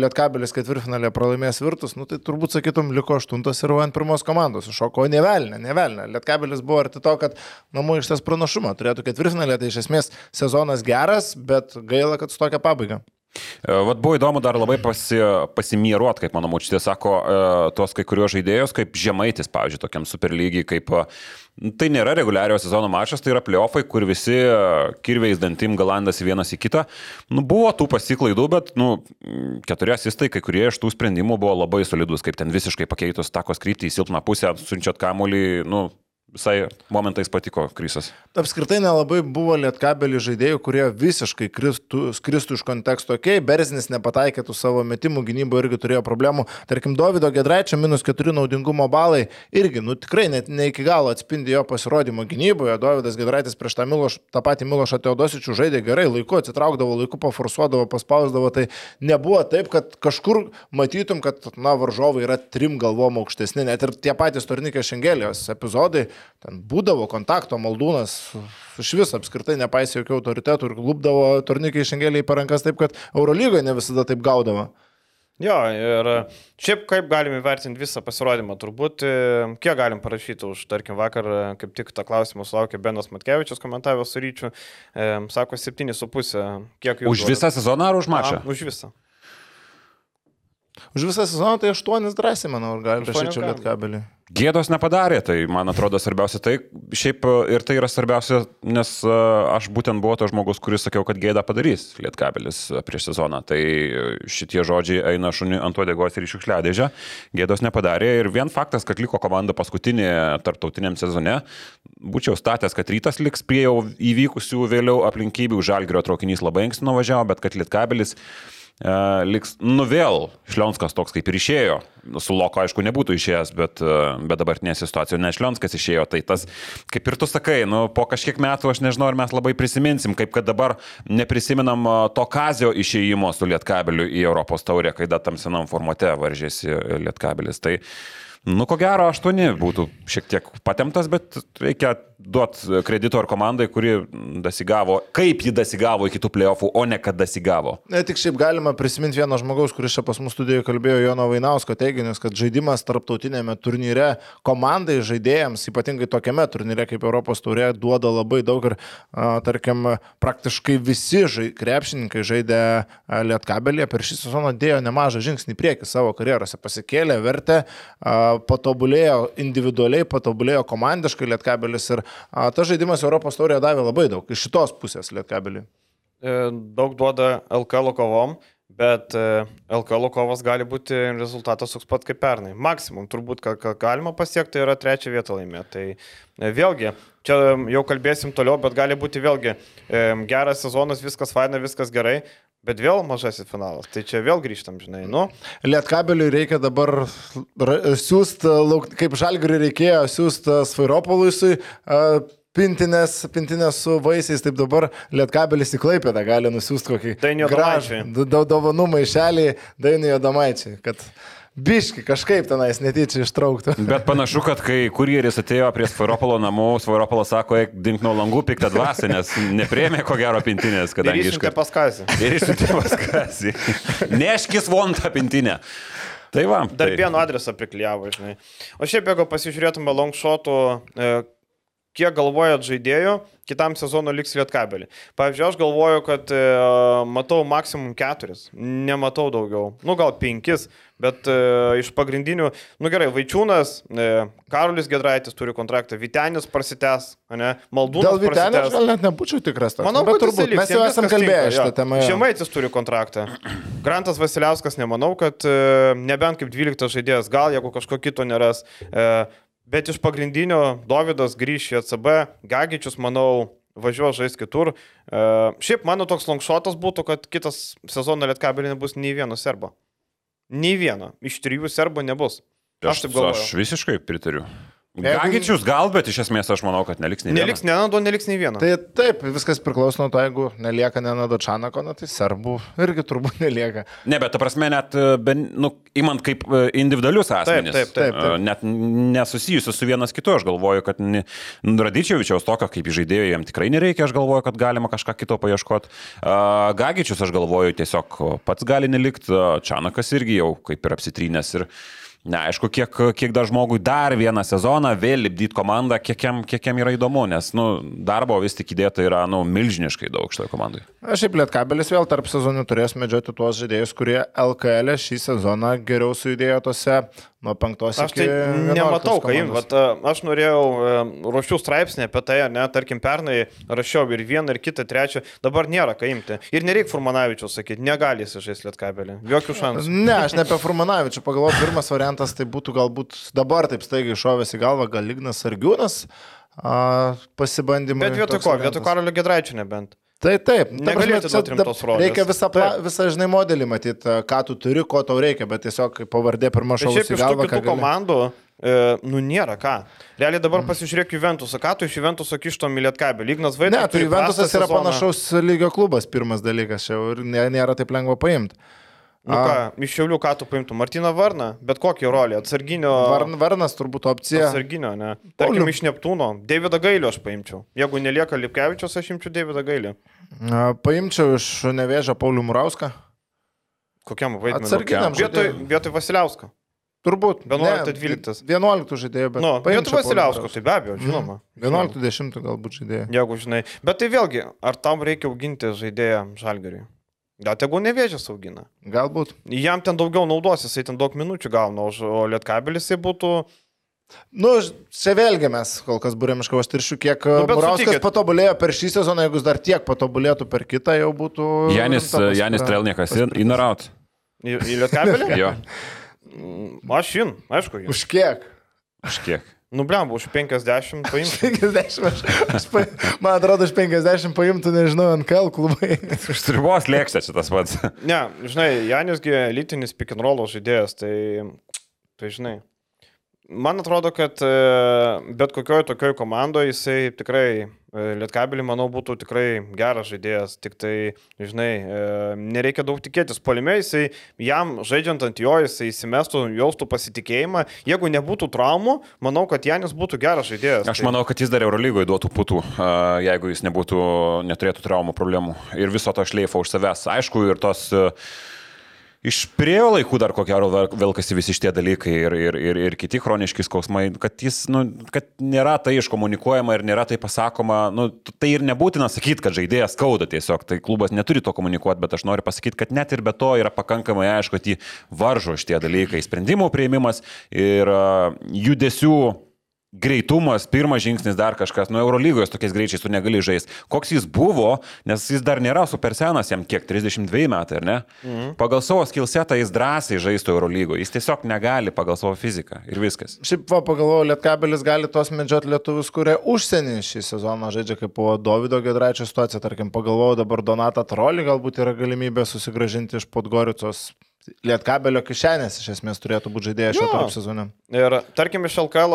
Lietkabelis ketvirtfinalė pralaimės virtus, nu tai turbūt sakytum, liko aštuntas ir ant pirmos komandos. Šoko nevelnė, nevelnė. Lietkabelis buvo arti to, kad namų ištas pranašumą turėtų ketvirtfinalė, tai iš esmės sezonas geras, bet gaila, kad su tokia pabaiga. E, vat buvo įdomu dar labai pasi, pasimieruot, kaip mano močiutė sako, tuos kai kuriuos žaidėjus, kaip žemaitis, pavyzdžiui, tokiam superlygiai, kaip Tai nėra reguliariojo sezono mačas, tai yra playoffai, kur visi e, kirviais dantim galandasi vienas į kitą. Nu, buvo tų pasiklaidų, bet nu, keturi asistai, kai kurie iš tų sprendimų buvo labai solidus, kaip ten visiškai pakeitus takos kryptį į silpną pusę, siunčiat kamuolį, nu, visai momentais patiko Krysas. Apskritai nelabai buvo lietkabelį žaidėjų, kurie visiškai kristų, skristų iš konteksto. Ok, Berzinis nepataikėtų savo metimų gynybo irgi turėjo problemų. Tarkim, Davido Gedraičio minus 4 naudingumo balai irgi, nu tikrai net ne iki galo atspindi jo pasirodymo gynyboje. Davidas Gedraitis prieš tą, Miloš, tą patį Milošą Teodosičių žaidė gerai, laiku atsitraukdavo, laiku paforsuodavo, paspausdavo. Tai nebuvo taip, kad kažkur matytum, kad, na, varžovai yra trim galvom aukštesni. Net ir tie patys Tornikės Šengelijos epizodai ten būdavo kontakto, maldūnas iš vis apskritai nepaisė jokių autoritetų ir klubdavo turnikai šengeliai per rankas taip, kad Eurolygoje ne visada taip gaudavo. Jo, ir šiaip kaip galime įvertinti visą pasirodymą, turbūt e, kiek galim parašyti už, tarkim, vakar e, kaip tik tą klausimą sulaukė Benas Matkevičius komentavęs su ryčiu, e, sako 7,5, kiek jų. Už visą sezoną ar už mačą? A, už visą. Už visą sezoną tai 8 drąsiai, manau, gali gali. lietkabelį. Gėdos nepadarė, tai man atrodo svarbiausia tai, šiaip e, ir tai yra svarbiausia, nes e, aš būtent buvau tas žmogus, kuris sakiau, kad gėdą padarys Lietkabelis e, prieš sezoną. Tai šitie žodžiai eina šuniui ant uodegos ir iššiukšliadėžę. Gėdos nepadarė ir vien faktas, kad liko komanda paskutinė tarptautiniam sezone, būčiau statęs, kad rytas liks prie jau įvykusių vėliau aplinkybių, žalgerio traukinys labai anksti nuvažiavo, bet kad Lietkabelis liks, nu vėl, Šlionskas toks kaip ir išėjo, su Loko aišku nebūtų išėjęs, bet, uh, bet dabartinė situacija, ne Šlionskas išėjo, tai tas, kaip ir tu sakai, nu, po kažkiek metų aš nežinau, ar mes labai prisiminsim, kaip kad dabar neprisiminam uh, to kazio išėjimo su Lietkabeliu į Europos taurę, kai da tam senam formate varžėsi Lietkabelis. Tai, nu, ko gero, aštuoni būtų šiek tiek patemtas, bet reikia duoti kredito ar komandai, kuri dasigavo, kaip ji dasigavo iki tų playoffų, o ne kad dasigavo. Ne, tik šiaip galima prisiminti vieno žmogaus, kuris čia pas mus studijoje kalbėjo Jono Vainausko teiginius, kad žaidimas tarptautinėme turnyre komandai, žaidėjams, ypatingai tokiame turnyre kaip Europos taurė, duoda labai daug ir, a, tarkim, praktiškai visi žai, krepšininkai žaidė Lietkabelėje, per šį sezoną dėjo nemažą žingsnį priekį savo karjerose, pasikėlė vertę, a, patobulėjo individualiai, patobulėjo komandiškai Lietkabelis ir a, tas žaidimas Europos taurėje davė labai daug iš šitos pusės Lietkabelį. E, Daug duoda LKL kovom, bet e, LKL kovas gali būti rezultatas toks pat kaip pernai. Maksimum turbūt, ką, galima pasiekti, yra trečią vietą laimėti. Tai e, vėlgi, čia jau kalbėsim toliau, bet gali būti vėlgi e, geras sezonas, viskas faina, viskas gerai. Bet vėl mažasis finalas. Tai čia vėl grįžtam, žinai. Nu, Lietkabeliui reikia dabar siūsti, kaip žalgariui reikėjo siūsti Svairopoluisui. Pintinės, pintinės su vaisiais, taip dabar Lietkabelis į Klaipėdą gali nusiųsti kokį gražų dovanų maišelį Dainiui Adomaičiui, kad biški kažkaip tenais netyčia ištrauktų. Bet panašu, kad kai kurjeris atėjo prie Svaropolo namų, Svaropolas sako, eik dink nuo langų piktą dvasę, nes neprieimė ko gero pintinės, ir kadangi išsiuntė iškart... paskasi. Ir išsiuntė paskasi. Neškis vontą pintinę. Tai va. Tai... Darbėno adresą priklyjavo, žinai. O šiaip, jeigu pasižiūrėtume longshotų, e, kiek galvojat žaidėjų, kitam sezonui liks lietkabelį. Pavyzdžiui, aš galvoju, kad e, matau maksimum keturis, nematau daugiau. Nu, gal penkis, bet e, iš pagrindinių, nu gerai, Vaičiūnas, e, Karolis Gedraitis turi kontraktą, Vitenis prasitęs, ne, Maldūnas. Dėl Vitenio aš gal net nebūčiau tikras. toks. Manau, Nu, bet turbūt mes jau esam kalbėję šitą temą. Žemaitis turi kontraktą. Grantas Vasiliauskas nemanau, kad e, nebent kaip 12 žaidėjas, gal jeigu kažko kito neras. E, bet iš pagrindinio Davidas grįš į ACB, Gagičius, manau, važiuos žais kitur. E, šiaip mano toks longšotas būtų, kad kitas sezono lietkabelį nebus nei vieno serbo. Nei vieno. Iš trijų serbų nebus. Aš taip galvoju. Aš visiškai pritariu. Gagičius gal, bet iš esmės aš manau, kad neliks nei vieno. Neliks Nenado, neliks nei vieno. Tai taip, viskas priklauso nuo to, jeigu nelieka Nenado Čanako, na, tai serbų irgi turbūt nelieka. Ne, bet ta prasme, net, e, nu, imant kaip e, individualius asmenys. taip, taip, taip. E, Net nesusijusius su vienas kitu, aš galvoju, kad ni- Radičiovičiaus tokio kaip žaidėjo jam tikrai nereikia, aš galvoju, kad galima kažką kito paieškoti. Gagičius, aš galvoju, tiesiog pats gali nelikti, Čanakas irgi jau kaip ir apsitrynęs. Ir, Neaišku, kiek, kiek dar žmogui dar vieną sezoną vėl lipdyti komandą, kiek jam, kiek jam yra įdomu, nes nu, darbo vis tik įdėta yra nu, milžiniškai daug šitoje komandai. Aš šiaip Lietkabelis vėl tarp sezonų turės medžioti tuos žaidėjus, kurie LKL šį sezoną geriau sujudėjo tose nuo penktos Aš tai 11 nematau, kai komandos. vat, aš norėjau, e, ruošiu straipsnį apie tai, ne, tarkim, pernai rašiau ir vieną, ir kitą, trečią, dabar nėra ką imti. Ir nereikia Furmanavičius sakyti, negali jis žaisti lietkabelį. Jokių šansų. Ne, aš ne apie Furmanavičių pagalvoju, pirmas variantas tai būtų galbūt dabar taip staigiai šovęs į galvą, gal Lignas Argiūnas a, pasibandymui. Bet vietoj ko, vietoj Karolio Gedraičio nebent. Tai taip, ta Negali prasme, atiduot čia rimtos rolės. Reikia visą, pla, visą žinai, modelį matyti, ką tu turi, ko tau reikia, bet tiesiog pavardė Tai šovus šiaip iš galvą, kitų komandų, e, nu nėra ką. Realiai dabar mm. pasižiūrėk Juventusą, ką tu iš Juventuso kišto Milietkabelį. Lygnas Vaitkus. Ne, turi Juventusas yra sezoną. panašaus lygio klubas, pirmas dalykas, čia ir nė- nėra taip lengva paimti. Nu ką, iš Šiaulių ką tu paimtum? Martiną Varną, bet kokį rolę, atsarginio. Varn, Varnas turbūt opcija. Atsarginio, ne. Tarkim, Pauliau. iš Neptūno. Davidą Gailio aš paimčiau. Jeigu nelieka Lipkevičius, aš imčiau Davidą Gailį. Paimčiau iš nevėžio Paulių Murauską. Kokiam vaidmeniu? Atsarginiam Vietoj, vietoj Vasiliausko. Turbūt. 11-12. 11 žaidėjų, bet... Nu, vietoj Vasiliausko, tai be abejo, žinoma. Murauską. 11-10 galbūt žaidėjų. Jeigu žinai. Bet tai vėlgi, ar tam reikia auginti žaidėją žalgeriui? Gal tegu nevėžės augina. Galbūt. Jam ten daugiau naudos, jisai ten daug minučių gauna, o lietkabelis jisai būtų... Nu, čia vėlgi mes kol kas būrėm iš kavos tiršių, kiek Nu, Murauskas sutikit. patobulėjo per šį sezoną, jeigu jis dar tiek patobulėtų per kitą, jau būtų... Janis, paskira. Janis Trelniekas, out. Į, į lietkabelį? Jo, Aš in, aišku, in. Už kiek? už kiek. Nubliam, už 50 paimsiu. 50, aš, aš pa, man atrodo, už 50 paimtų, nežinau, NKL klubai. Už tribos lėkštę čia tas pats. Ne, žinai, Janisgi lytinis pick and roll žaidėjas, tai, tai žinai. Man atrodo, kad e, bet kokioje tokioje komandoje jisai tikrai, Lietkabelį, manau, būtų tikrai geras žaidėjas. Tik tai, žinai, e, nereikia daug tikėtis. Polime jisai, jam žaidžiant ant jo, jisai įsimestų, jaustų pasitikėjimą. Jeigu nebūtų traumų, manau, kad Janis būtų geras žaidėjas. Aš Tai- manau, kad jis dar Eurolygoje duotų putų, a, jeigu jis nebūtų, neturėtų traumų problemų ir viso to šleifo už savęs. Aišku, ir tos a, iš priejo laikų dar ko gero vel- velkasi visi šitie dalykai ir, ir, ir, ir kiti chroniški skausmai, kad jis, nu, kad nėra tai iškomunikuojama ir nėra tai pasakoma, nu, tai ir nebūtina sakyti, kad žaidėjas skauda tiesiog, tai klubas neturi to komunikuoti, bet aš noriu pasakyti, kad net ir be to yra pakankamai aišku, kad jį varžo šitie dalykai, sprendimų prieimimas ir judesių greitumas, pirmas žingsnis, dar kažkas, nu Eurolygoje tokiais greičiais tu negali žaisti. Koks jis buvo, nes jis dar nėra super senas, jam kiek 32 metai, ar ne? Mhm. Pagal savo skillsetą jis drąsiai žaistų Eurolygoje, jis tiesiog negali pagal savo fiziką ir viskas. Šiaip va, pagalvojau, Lietkabelis gali tos medžiot lietuvius, kurie užsienį šį sezoną žaidžia kaip po Davido Gedraičio situaciją. Tarkim, pagalvojau dabar Donatą Trolį, galbūt yra galimybė susigražinti iš Podgoricos. Lietkabelio kišenės iš esmės turėtų būti žaidėjas šio tarp sezone. Ir tarkim iš LKL,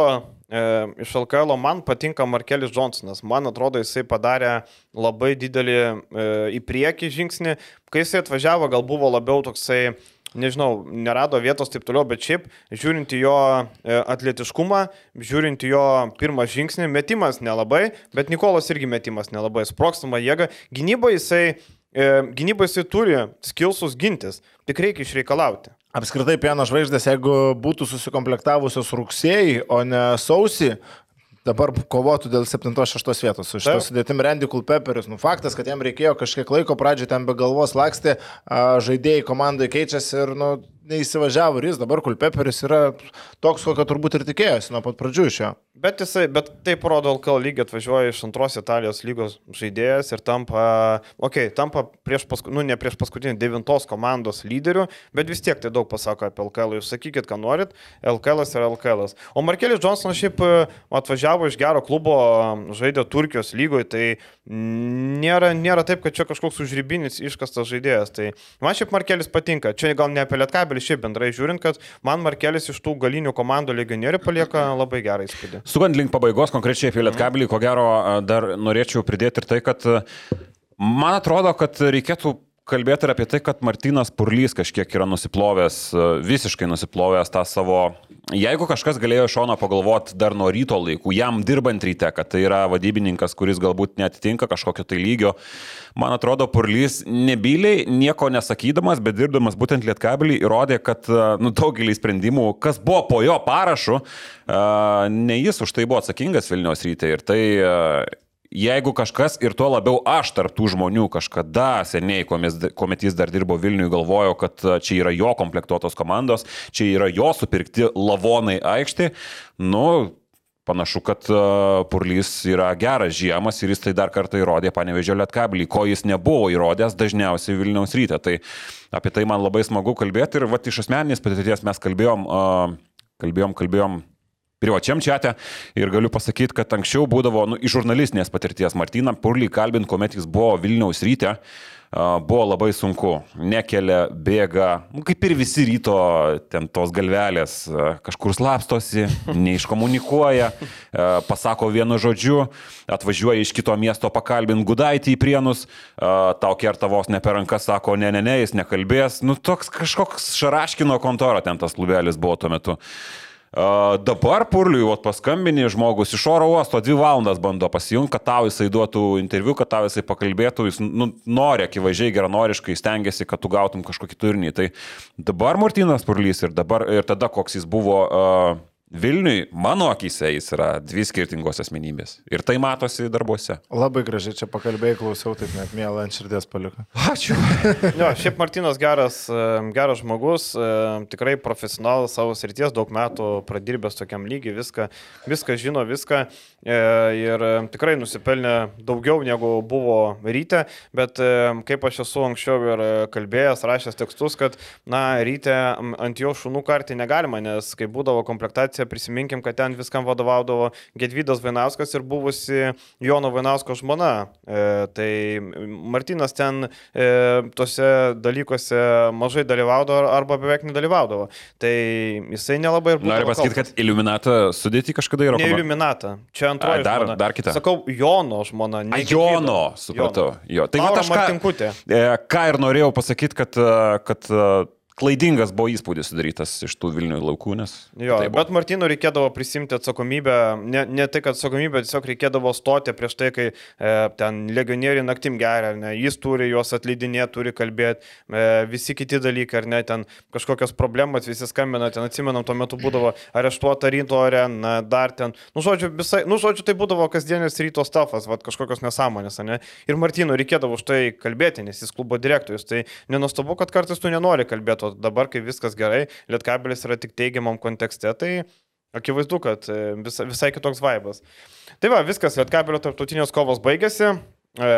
e, iš LKL man patinka Markelis Johnsonas. Man atrodo, jisai padarė labai didelį e, į priekį žingsnį. Kai jisai atvažiavo, gal buvo labiau toksai, nežinau, nerado vietos taip toliau, bet šiaip, žiūrint į jo e, atletiškumą, žiūrint į jo pirmą žingsnį, metimas nelabai, bet Nikolas irgi metimas nelabai, sprokstamą jėgą. Gynyba jisai, e, gynyba jisai turi skilsus gintis, tik reikia išreikalauti. Apskritai, pieno žvaigždės, jeigu būtų susikomplektavusios rugsėjai, o ne sausį, dabar kovotų dėl 7-6 vietos. Su šito sudėtim Randy Kulpeperius. Nu, faktas, kad jam reikėjo kažkiek laiko, pradžioje ten be galvos lakstė, a, žaidėjai komandai keičiasi ir nu, neįsivažiavo ir jis dabar Kulpeperius yra toks, kokio turbūt ir tikėjosi nuo pat pradžių iš jo. Bet jisai, bet tai parodo, LKL lygį atvažiuoja iš antros Italijos lygos žaidėjas ir tampa, okei, okay, tampa prieš, pasku, nu, ne prieš paskutinį devintos komandos lyderių, bet vis tiek tai daug pasako apie LKL. Jūs sakykit, ką norit, LKL yra LKL. O Markelis Johnsonas šiaip e, atvažiavo iš gero klubo, žaidė Turkijos lygoje, tai nėra, nėra taip, kad čia kažkoks užrybinis iškastas žaidėjas. Tai man šiaip Markelis patinka. Čia gal ne apie Lietkabelį, šiaip bendrai žiūrint, kad man Markelis iš tų galinių komandų legionierių palieka labai gerą įspūdį. Sugant link pabaigos, konkrečiai apie Lietkabelį, ko gero dar norėčiau pridėti ir tai, kad a, man atrodo, kad reikėtų kalbėti ir apie tai, kad Martinas Purlys kažkiek yra nusiplovęs, a, visiškai nusiplovęs tą savo... Jeigu kažkas galėjo iš šono pagalvoti dar nuo ryto laikų, jam dirbant ryte, kad tai yra vadybininkas, kuris galbūt netitinka kažkokio tai lygio, man atrodo, Purlys nebyliai, nieko nesakydamas, bet dirbdamas būtent Lietkabelį, įrodė, kad a, nu, daugelį sprendimų, kas buvo po jo parašu, a, ne jis už tai buvo atsakingas Vilnius ryte. Ir tai jeigu kažkas ir tuo labiau aš tarp tų žmonių kažkada seniai, kuomet jis dar dirbo Vilniui, galvojo, kad a, čia yra jo komplektuotos komandos, čia yra jo supirkti lavonai aikštė, nu, Panašu, kad uh, Purlys yra geras žiemas ir jis tai dar kartą įrodė panevežė Lietkablį, ko jis nebuvo įrodęs dažniausiai Vilniaus ryte. Tai apie tai man labai smagu kalbėti ir va iš asmeninės patirties mes kalbėjom, uh, kalbėjom, kalbėjom privačiam čiate ir galiu pasakyti, kad anksčiau būdavo nu, iš žurnalistinės patirties Martyną Purlį kalbint, kuomet jis buvo Vilniaus ryte. Buvo labai sunku, nekelia, bėga, nu, kaip ir visi ryto ten tos galvelės, kažkur slapstosi, neiškomunikuoja, pasako vienu žodžiu, atvažiuoja iš kito miesto pakalbint gudaitį į prienus, tau kerta vos ne per rankas, sako, ne, ne, ne, jis nekalbės, nu toks kažkoks šaraškino kontora ten tas klubelis buvo tuo metu. Dabar purliui, o paskambini žmogus iš oro uosto, dvi valandas bando pasijungti, kad tau jisai duotų interviu, kad tau jisai pakalbėtų, jis nu, nori akivaizdžiai geranoriškai, stengiasi, kad tu gautum kažkokį turinį. Tai dabar Martinas Purlys ir, dabar, ir tada koks jis buvo uh, Vilniui, mano akise, jis yra dvi skirtingos asmenybės. Ir tai matosi darbuose. Labai gražiai čia pakalbėjai, klausiau, taip net mėlą ant širdies paliko. Ačiū. jo, šiaip Martinas geras, e, geras žmogus, e, tikrai profesionalas savo srities, daug metų pradirbęs tokiam lygiai, viską, viską žino, viską. E, ir tikrai nusipelnė daugiau negu buvo ryte, bet kaip aš esu anksčiau ir kalbėjęs, rašęs tekstus, kad, na, ryte ant jo šunų kartį negalima, nes kai būdavo komplektacija, organizacija, prisiminkim, kad ten viskam vadovaudavo Gedvydas Vainauskas ir buvusi Jono Vainausko žmona. E, tai Martinas ten e, tose dalykuose mažai dalyvaudavo arba beveik nedalyvaudavo. Tai jisai nelabai ir buvo. Noriu pasakyti, kad Iliuminatą sudėti kažkada yra. Ne Iliuminatą, čia antroji. Dar, žmona. dar kita. Sakau, Jono žmona. A, Jono, supratau. Jono. Jo. Tai Laura va, aš ką, e, ką ir norėjau pasakyti, kad, e, kad e, klaidingas buvo įspūdis sudarytas iš tų Vilnių laukų, nes... Jo, tai bet Martino reikėdavo prisimti atsakomybę, ne, ne tai, kad atsakomybę, tiesiog reikėdavo stoti prieš tai, kai e, ten legionieriai naktim geria, ne, jis turi juos atleidinėti, turi kalbėti, e, visi kiti dalykai, ar ne, ten kažkokios problemos, visi skambina, ten atsimenam, tuo metu būdavo areštuota ryto arena, dar ten, nu žodžiu, visai, nu žodžiu, tai būdavo kasdienis ryto stafas, va, kažkokios nesąmonės, ne, ir Martino reikėdavo už tai kalbėti, nes jis klubo direktorius, tai nenustabu, kad kartais tu nenori kalbėti, o dabar, kai viskas gerai, lietkabelis yra tik teigiamam kontekste, tai akivaizdu, kad e, visa, visai kitoks vaibas. Tai va, viskas, lietkabelio tarptautinės kovos baigėsi. E,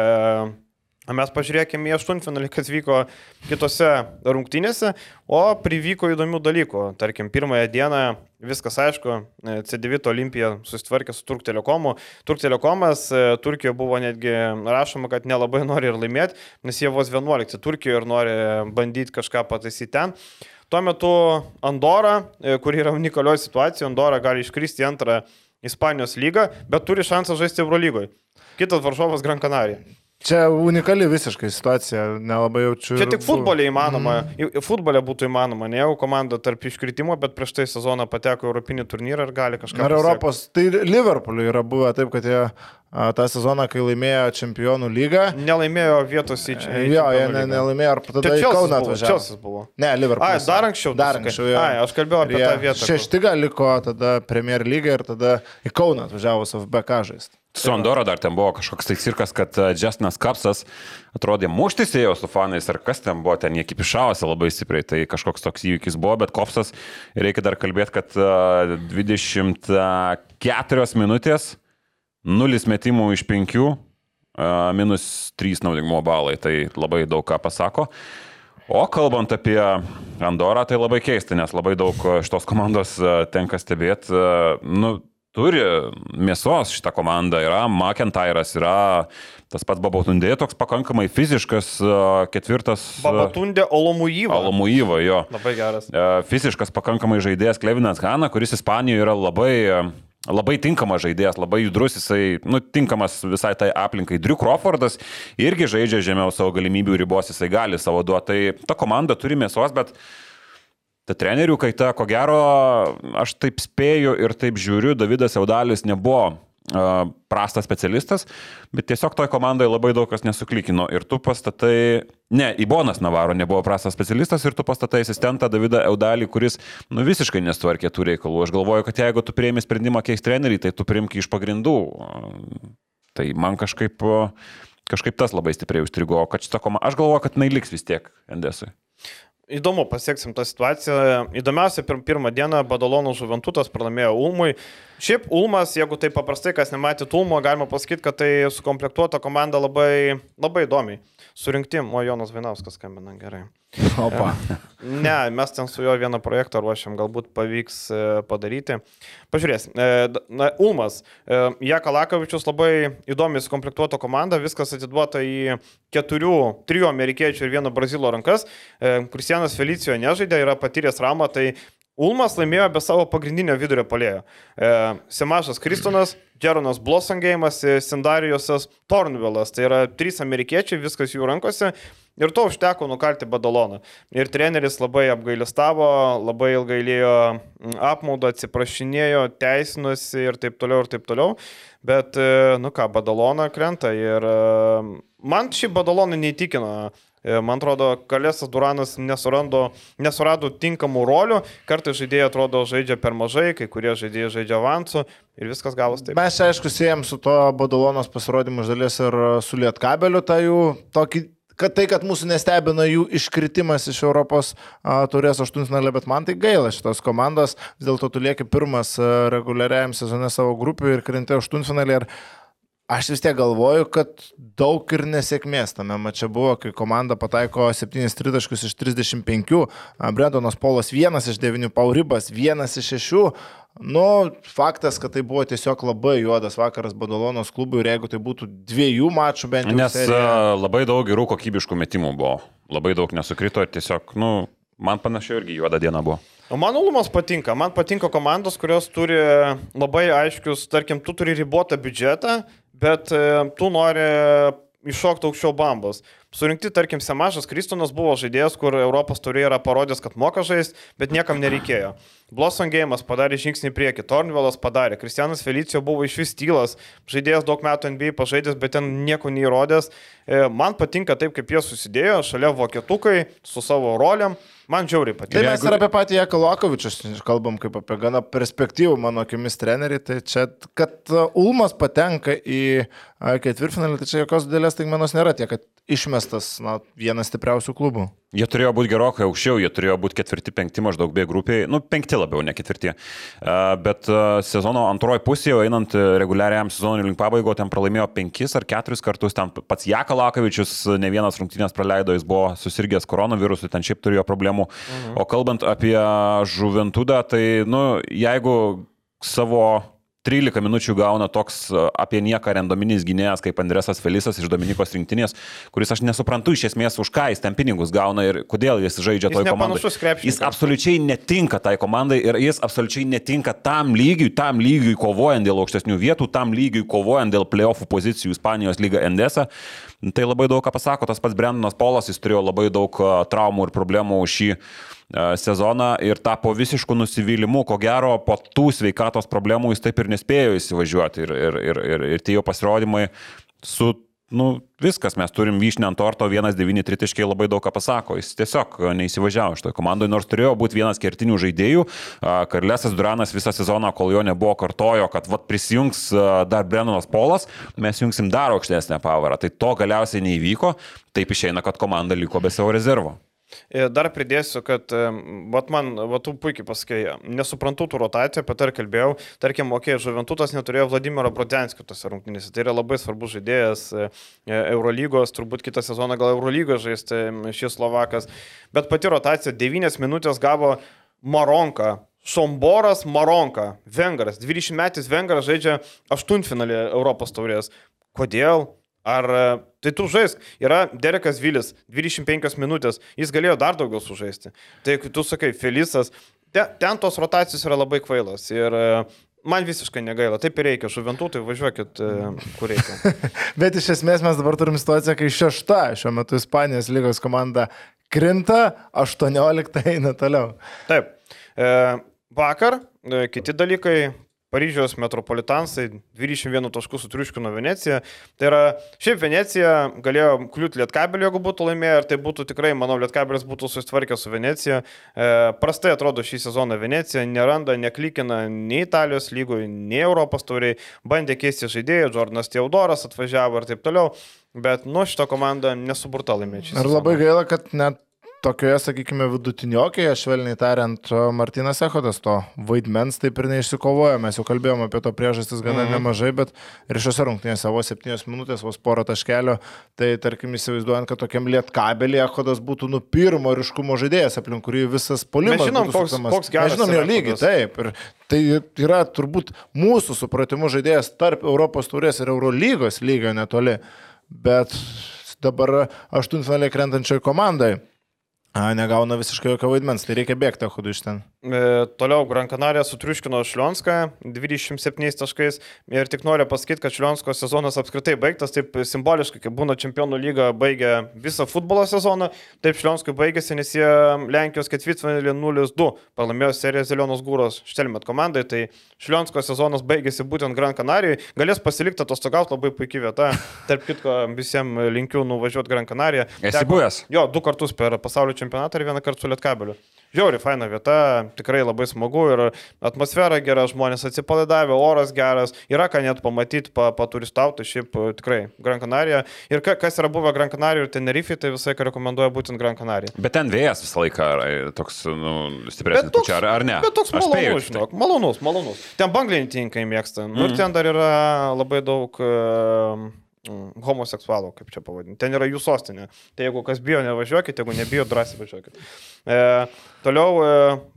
Mes pažiūrėkime į aštuntfinalį, kas vyko kitose rungtynėse, o privyko įdomių dalykų. Tarkim, pirmąją dieną viskas aišku, C9 Olimpija susitvarkė su Turk Telekomu. Turk Telekomas e, Turkijoje buvo netgi rašoma, kad nelabai nori ir laimėti, nes jie vos 11 Turkijoje ir nori bandyti kažką pataisyti ten. Tuo metu Andora, e, kur yra unikalioji situacija, Andora gali iškristi į antrą Ispanijos lygą, bet turi šansą žaisti Eurolygoje. Kitas varžovas Gran Canaria. Čia unikali visiškai situacija, nelabai jaučiu. Čia tik futbolė įmanoma, mm. futbolė būtų įmanoma, ne jau komanda tarp iškritimo, bet prieš tai sezoną pateko Europinį turnyrą ir gali kažką. Ar Europos, tai Liverpooliui yra buvę taip, kad jie tą sezoną, kai laimėjo čempionų lygą. Nelaimėjo vietos į čia. Jo, jie ne, nelaimėjo, ar tada į Kauną atvažiavo. Čelsis buvo. Ne, Liverpoolis. Ai, dar anksčiau. Dar anksčiau, jo. Ai, aš kalbėjau apie tą vietą. Šeštiga liko tada Premier lyga ir tada į Kauną atvažiavo su FBK žaisti. Su Andoro dar ten buvo kažkoks tai cirkas, kad Justinas Kapsas atrodė muštis ėjo su fanais, ar kas ten buvo, ten jie kipišavosi labai stipriai, tai kažkoks toks įvykis buvo, bet Kopsas, reikia dar kalbėti, kad 24 minutės, 0 metimų iš 5, minus 3 naudingumo balai, tai labai daug ką pasako. O kalbant apie Andorą, tai labai keista, nes labai daug šitos komandos tenka stebėti. Nu, turi mėsos šitą komandą, yra McIntyras, yra tas pats Babatundė, toks pakankamai fiziškas ketvirtas. Babatundė Olomujyva. Olomujyva, jo. Labai geras. Fiziškas pakankamai žaidėjas Klevinas Hanna, kuris Ispanijoje yra labai Labai tinkamas žaidėjas, labai judrus, jisai, nu, tinkamas visai tai aplinkai. Drew Crawfordas irgi žaidžia žemiau savo galimybių ribos, jisai gali savo duoti. Tai ta komanda turi mėsos, bet ta trenerių kaita, ko gero, aš taip spėju ir taip žiūriu, Davidas Eudalis nebuvo prastas specialistas, bet tiesiog toj komandai labai daug kas nesuklikino. Ir tu pastatai, ne, Ibonas Navaro nebuvo prastas specialistas ir tu pastatai asistentą Davidą Eudalį, kuris nu, visiškai nestvarkė tų reikalų. Aš galvoju, kad jeigu tu prieimi sprendimą keisti trenerį, tai tu priimki iš pagrindų. Tai man kažkaip, kažkaip tas labai stipriai užstrigo, kad šitą komandą, aš galvoju, kad jinai liks vis tiek Endesui. Įdomu, pasieksim tą situaciją. Įdomiausia, pir pirmą dieną Badalonų žuventutas pralaimėjo Ulmui. Šiaip Ulmas, jeigu tai paprastai, kas nematė Ulmo, galima pasakyti, kad tai sukomplektuota komanda labai, labai įdomiai. Surinkti, o Jonas Vainauskas skambina gerai. Opa. Ne, mes ten su juo vieną projektą ruošiam, galbūt pavyks e, padaryti. Pažiūrėsim. E, Na, Ulmas. e, Jaka Lakavičius labai įdomiai sukomplektuota komanda, viskas atiduota į keturių, trijų amerikiečių ir vieno brazilo rankas. Kristianas Felicijo nežaidė, yra patyręs ramą, tai Ulmas laimėjo be savo pagrindinio vidurio polėjo. E, Semašas Kristonas, Jeronas Blossangėjimas, Sindarijosas Tornvilas. Tai yra trys amerikiečiai, viskas jų rankose. Ir to užteko nukalti Badaloną. Ir treneris labai apgailestavo, labai ilgai lėjo apmaudą, atsiprašinėjo, teisinosi ir taip toliau, ir taip toliau. Bet, e, nu ką, Badalona krenta ir e, man šį Badaloną neįtikina. E, Man atrodo, Kalėsas Duranas nesurando, nesurado tinkamų rolių, kartais žaidėjai atrodo žaidžia per mažai, kai kurie žaidėjai žaidžia avansu ir viskas gavos taip. Mes aišku, siejam su to Badalonos pasirodymu iš dalies ir su Lietkabeliu, tą jų tokį, kad tai, kad mūsų nestebina jų iškritimas iš Europos a, turės aštuntfinalį, bet man tai gaila šitos komandos, vis dėlto tu lieki pirmas reguliariajam sezone savo grupių ir krintai aštuntfinalį. Ir Aš vis tiek galvoju, kad daug ir nesėkmės tame mače buvo, kai komanda pataiko 7 tritaškus iš 35, a, Brendonas Polas 1 iš 9, Pauribas 1 iš 6. Nu, faktas, kad tai buvo tiesiog labai juodas vakaras Badalonos klubui ir jeigu tai būtų dviejų mačų bent jau. Nes serija- labai daug gerų kokybiškų metimų buvo. Labai daug nesukrito ir tiesiog, nu, man panašiai irgi juoda diena buvo. O man Ulumas patinka. Man patinka komandos, kurios turi labai aiškius, tarkim, tu turi ribotą biudžetą, bet e, tu nori iššokti aukščiau bambos. Surinkti, tarkim, Semažas Kristonas buvo žaidėjas, kur Europos turėjo yra parodęs, kad moka žaisti, bet niekam nereikėjo. Blossongėjimas padarė žingsnį į priekį, Tornvilas padarė, Kristianas Felicijo buvo iš vis tylas, žaidėjas daug metų NBA pažaidęs, bet ten nieko neįrodęs. E, Man patinka taip, kaip jie susidėjo, šalia vokietukai, su savo roliam. Man žiauriai Tai patinka. mes ir apie patį Jeką Lokovičius kalbam kaip apie gana perspektyvų, mano akimis, trenerį. Tai čia, kad uh, Ulmas patenka į uh, ketvirtfinalį, tai čia jokios didelės taigmenos nėra, tiek, kad išmestas na, vienas stipriausių klubų. Jie turėjo būti gerokai aukščiau, jie turėjo būti ketvirti, penkti maždaug B grupiai, nu penkti labiau, ne ketvirti. A, Bet a, sezono antroji pusė, einant e, reguliariam sezonui link pabaigo, ten pralaimėjo penkis ar keturis kartus, ten pats Jaka Lakavičius ne vienas rungtynės praleido, jis buvo susirgęs koronavirusu, ten šiaip turėjo problemų. Mhm. O kalbant apie žuventudą, tai, nu, jeigu savo 13 minučių gauna toks a, apie nieką randominis gynėjas kaip Andresas Felisas iš Dominikos rinktinės, kuris aš nesuprantu iš esmės už ką jis ten pinigus gauna ir kodėl jis žaidžia Jis toj komandai. Jis absoliučiai netinka tai komandai ir jis absoliučiai netinka tam lygiui, tam lygiui kovojant dėl aukštesnių vietų, tam lygiui kovojant dėl playoffų pozicijų Ispanijos lyga Endesa. Tai labai daug ką pasako, tas pats Brendonas Polas, jis turėjo labai daug a, traumų ir problemų šį sezoną ir tapo visišku nusivylimu, ko gero po tų sveikatos problemų jis taip ir nespėjo įsivažiuoti ir, ir, ir, ir, ir tie jo pasirodymai su Nu, viskas, mes turim vyšnę ant torto, 1-9 tritiškai labai daug ką pasako. Jis tiesiog a, neįsivažiavo iš to komandoje, nors turėjo būti vienas kertinių žaidėjų. A, Karlesas Duranas visą sezoną, kol jo nebuvo, kartojo, kad vat, prisijungs dar Brennanas Polas, mes jungsim dar aukštesnę pavarą. Tai to galiausiai neįvyko, taip išeina, kad komanda liko be savo rezervo. Dar pridėsiu, kad, vat man, vat tu puikiai pasakai, nesuprantu tų rotacijų, apie tai ir kalbėjau. Tarkim, okei, okay, Žuventutas neturėjo Vladimiro Brodenskio tose rungtynėse. Tai yra labai svarbus žaidėjas e, e, Eurolygos, turbūt kitą sezoną gal Eurolygos žaisti šis Slovakas. Bet pati rotacija 9 minutės gavo Maronka. Šomboras Maronka, Vengaras, 20 metais Vengaras žaidžia aštuntfinalį Europos taurės. Kodėl? Ar e, tai tu žaisk? Yra Derekas Vilis, 25 minutės, jis galėjo dar daugiau sužaisti. Tai tu sakai, Felisas, ten, ten tos rotacijos yra labai kvailos ir e, man visiškai negaila, taip ir reikia, žuventų, tai važiuokit, e, kur reikia. Bet iš esmės mes dabar turim situaciją, kai šešta šiuo metu Ispanijos lygos komanda krinta, 18 eina toliau. Taip, e, vakar kiti dalykai. Paryžiaus metropolitansai 21 taškų sutriuškino Veneciją. Tai yra, šiaip Venecija galėjo kliūti Lietkabelį, jeigu būtų laimėję, ir tai būtų tikrai, manau, Lietkabelis būtų susitvarkęs su Venecija. E, prastai atrodo šį sezoną Venecija, neranda, neklikina nei Italijos lygoj, nei Europos tauriai, bandė keisti žaidėjų, Jordanas Teodoras atvažiavo ir taip toliau, bet nu šitą komandą nesuburta laimėti. šį Ir labai gaila, kad net tokioje, sakykime, vidutiniokėje, švelniai tariant, Martinas Ehodas to vaidmens taip ir neišsikovojo. Mes jau kalbėjome apie to priežastis gana mm. nemažai, bet ir šiose rungtynėse savo septynios minutės, vos porą taškelio, tai tarkim įsivaizduojant, kad tokiam lietkabelį Ehodas būtų nu pirmo ryškumo žaidėjas, aplink kurį visas polimas. Mes žinom, koks, koks geras. Mes žinom jo lygį, taip. Ir tai yra turbūt mūsų supratimu žaidėjas tarp Europos turės ir Eurolygos lygio netoli. Bet dabar aštuntfinaliai krentančiai komandai A, negauna visiškai jokio vaidmens, tai reikia bėgti Ehodui iš ten. E, toliau Gran Canaria sutriuškino Šlionską 27 taškais ir tik noriu pasakyti, kad Šlionsko sezonas apskritai baigtas taip simboliškai, kaip būna čempionų lyga baigia visą futbolo sezoną, taip Šlionskui baigėsi, nes jie Lenkijos ketvirtfinalį 0-2 pralaimėjo seriją Zelionos Gūros Štelmet komandai, tai Šlionsko sezonas baigėsi būtent Gran Canarijoje, galės pasilikti atostogauti labai puikia vieta, tarp kitko visiems linkiu nuvažiuoti Gran Canariją. Esi buvęs? Jo, du kartus per pasaulio čempionatą ir vieną kartą su Lietkabeliu. Žiauri, faina vieta, tikrai labai smagu ir atmosfera gera, žmonės atsipalaidavę, oras geras, yra ką net pamatyti, pa, paturistauti, šiaip tikrai Gran Canaria. Ir ka, kas yra buvę Gran Canaria ir Tenerife, tai visai rekomenduoju būtent Gran Canaria. Bet ten vėjas visą laiką toks nu, stipresnis, toks, pučia, ar, ar ne? Bet toks malonus, spėju, žinok, malonus, malonus. Ten banglininkai mėgsta. Mm. Nu, ir ten dar yra labai daug uh, homoseksualų, kaip čia pavadinti. Ten yra jų sostinė. Tai jeigu kas bijo, nevažiuokit, jeigu nebijo, drąsiai važiuokit. E, toliau e,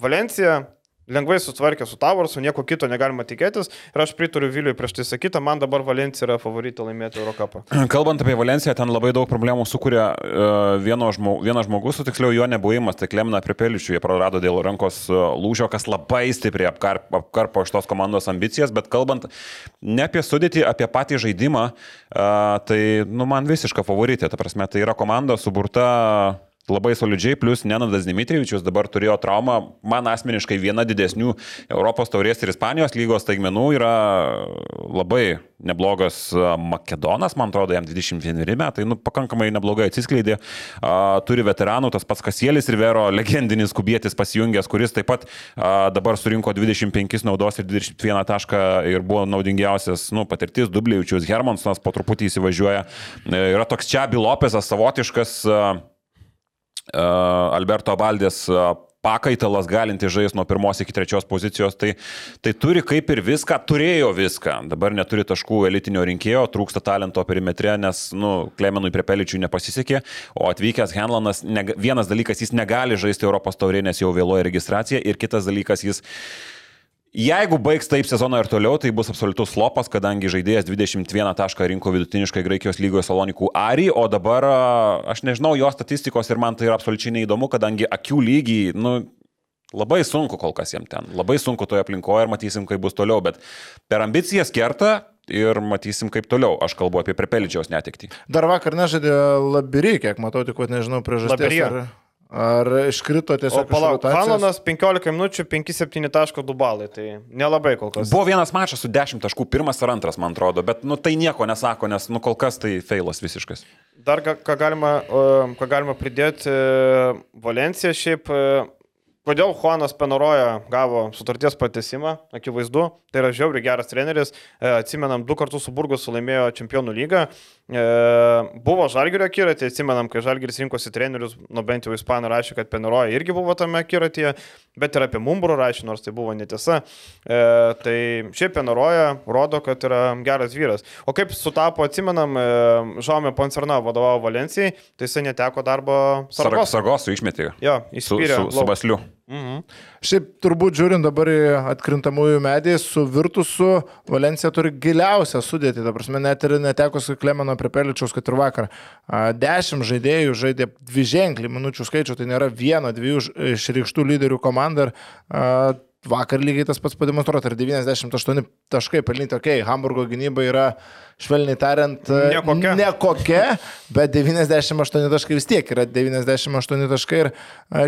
Valencija, lengvai sutvarkė su Tavarsu, nieko kito negalima tikėtis. Ir aš pritariu Viliui prieš tai sakytą, man dabar Valencija yra favorita laimėti Eurocapą. Kalbant apie Valenciją, ten labai daug problemų sukuria uh, vieno žmo, vienas žmogus, o tiksliau jo nebuvimas, tai Klemna Pripeličių, jie prarado dėl rankos uh, lūžio, kas labai stipriai apkarp, apkarpo iš tos komandos ambicijas, bet kalbant ne apie sudėtį, apie patį žaidimą, uh, tai nu, man visiška favoritė, ta prasme, tai yra komanda suburta labai solidžiai, plus Nenadas Dimitrivičius dabar turėjo traumą, man asmeniškai viena didesnių Europos taurės ir Ispanijos lygos taigmenų yra labai neblogas Makedonas, man atrodo, jam 21 metai, nu, pakankamai neblogai atsiskleidė, a, turi veteranų, tas pats Kasielis Rivero, legendinis kubietis pasijungęs, kuris taip pat a, dabar surinko 25 naudos ir 21 tašką ir buvo naudingiausias, nu, patirtis, Dubliučius, Hermansonas po truputį įsivažiuoja, e, yra toks čia Bilopesas savotiškas, a, Alberto Valdės pakaitalas galinti žaisti nuo pirmos iki trečios pozicijos, tai, tai turi kaip ir viską, turėjo viską. Dabar neturi taškų elitinio rinkėjo, trūksta talento perimetre, nes, nu, Klemenui prie Peličių nepasisekė, o atvykęs Henlanas, ne, vienas dalykas, jis negali žaisti Europos taurė, nes jau vėluoja registracija, ir kitas dalykas, jis Jeigu baigs taip sezoną ir toliau, tai bus absoliutus flopas, kadangi žaidėjas 21 tašką rinko vidutiniškai Graikijos lygoje Salonikų Ari, o dabar aš nežinau jo statistikos ir man tai yra absoliučiai neįdomu, kadangi akių lygiai, nu, labai sunku kol kas jam ten, labai sunku toje aplinkoje ir matysim, kaip bus toliau, bet per ambicijas kerta, ir matysim, kaip toliau. Aš kalbu apie Prepeličiaus netikti. Dar vakar nežaidė Labirį, kiek matau, tik, nežinau, priežasties. Ar... Ar iškrito tiesiog? O palauk, Halanas 15 minučių, 5-7 taško 2 balai, tai nelabai kol kas. Buvo vienas mačas su 10 taškų, pirmas ar antras, man atrodo, bet nu, tai nieko nesako, nes nu, kol kas tai feilas visiškas. Dar ką, galima, ką galima pridėti, Valencija šiaip Kodėl Juanas Penoroja gavo sutarties patesimą, akivaizdu, tai yra žiauri geras treneris, e, atsimenam, du kartus su Burgus sulaimėjo čempionų lygą, e, buvo Žalgirio akiratė, atsimenam, kai Žalgiris rinkosi trenerius, nu bent jau Ispanų rašė, kad Penoroja irgi buvo tame akiratėje, bet ir apie Mumbrų rašė, nors tai buvo netiesa. E, tai šiaip Penoroja rodo, kad yra geras vyras. O kaip sutapo, atsimenam, Žaumė Poncerna vadovavo Valencijai, tai jisai neteko darbo Sargos. Sargosų išmetė. Jo, įspyrė. Su, su, su Basliu. Mhm. Šiaip turbūt žiūrint dabar į atkrintamųjų medį su Virtusu, Valencija turi giliausią sudėtį, ta prasme, net ir netekus Klemeno Prepeličiaus, kad ir vakar. Dešimt žaidėjų žaidė dvi ženklį minučių skaičių, tai nėra vieno, dviejų išreikštų lyderių komanda. Ir, Vakar lygiai tas pats pademonstruota ir 98 taškai pelnyti, okei, okay, Hamburgo gynyba yra, švelniai tariant, nekokia, nekokia bet 98 taškai vis tiek yra 98 taškai ir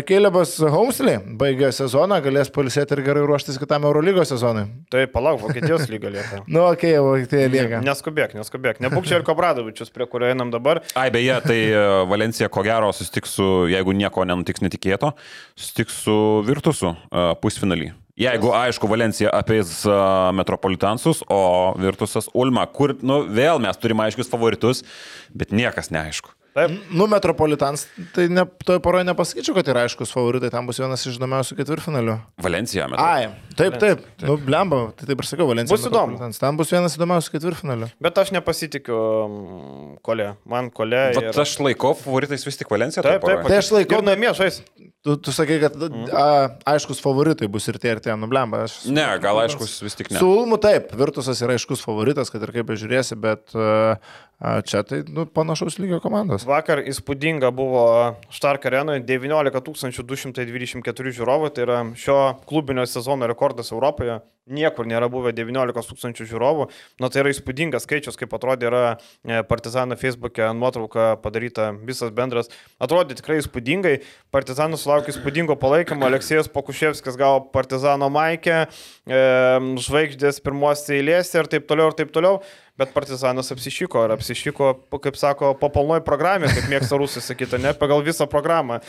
Kėlėbas Homsley baigė sezoną, galės polisėti ir gerai ruoštis kitam Eurolygos sezonui. Tai palauk, Vokietijos lyga lieka. nu, okei, okay, Vokietija lieka. Neskubėk, neskubėk, nebūk čia ir Kobradovičius, prie kurio einam dabar. Ai, beje, tai Valencija ko gero susitiks su, jeigu nieko nenutiks netikėto, susitiks su Virtusu pusfinalį. Jeigu, aišku, Valencija apeis Metropolitansus, o Virtusas Ulma, kur, nu, vėl mes turime aiškius favoritus, bet niekas neaišku. Taip. Nu, Metropolitans, tai ne, toje poroje nepasakyčiau, kad yra aiškus favoritai, tam bus vienas iš įdomiausių ketvirtfinalių. Valencija, metu. Ai, taip, taip, nu, blemba, tai taip ir sakiau, Valencija. Bus įdomu. Ten bus vienas įdomiausių ketvirtfinalių. Bet aš nepasitikiu mm, kolė. Man kolė. Vat Ir... aš laikau favoritais vis tik Valenciją. Taip, taip, Tai aš laikau- namie žais. Tu, tu sakai, kad Mhm. a, aiškus favoritai bus ir tie, ir tie, nu, blemba. Aš... Ne, gal aiškus vis tik ne. Su Ulmu taip, Virtusas yra aiškus favoritas, kad ir kaip bežiūrėsi, bet a, čia tai nu, panašaus lygio komandos. Vakar įspūdinga buvo Štark arenoje 19 224 žiūrovų, tai yra šio klubinio sezono rekordas Europoje. Niekur nėra buvę 19 tūkstančių žiūrovų. Na tai yra įspūdingas skaičius, kaip atrodė yra e, Partizano Facebook'e nuotrauka padaryta visas bendras. Atrodė tikrai įspūdingai. Partizanas sulaukė įspūdingo palaikymo. Aleksėjas Pokuševskis gavo Partizano maikę, e, žvaigždės pirmos eilėse ir taip toliau ir taip toliau. Bet Partizanas apsišyko ir apsišyko, kaip sako, po palnoj programė, kaip mėgsta rusai sakyti, ne pagal visą programą.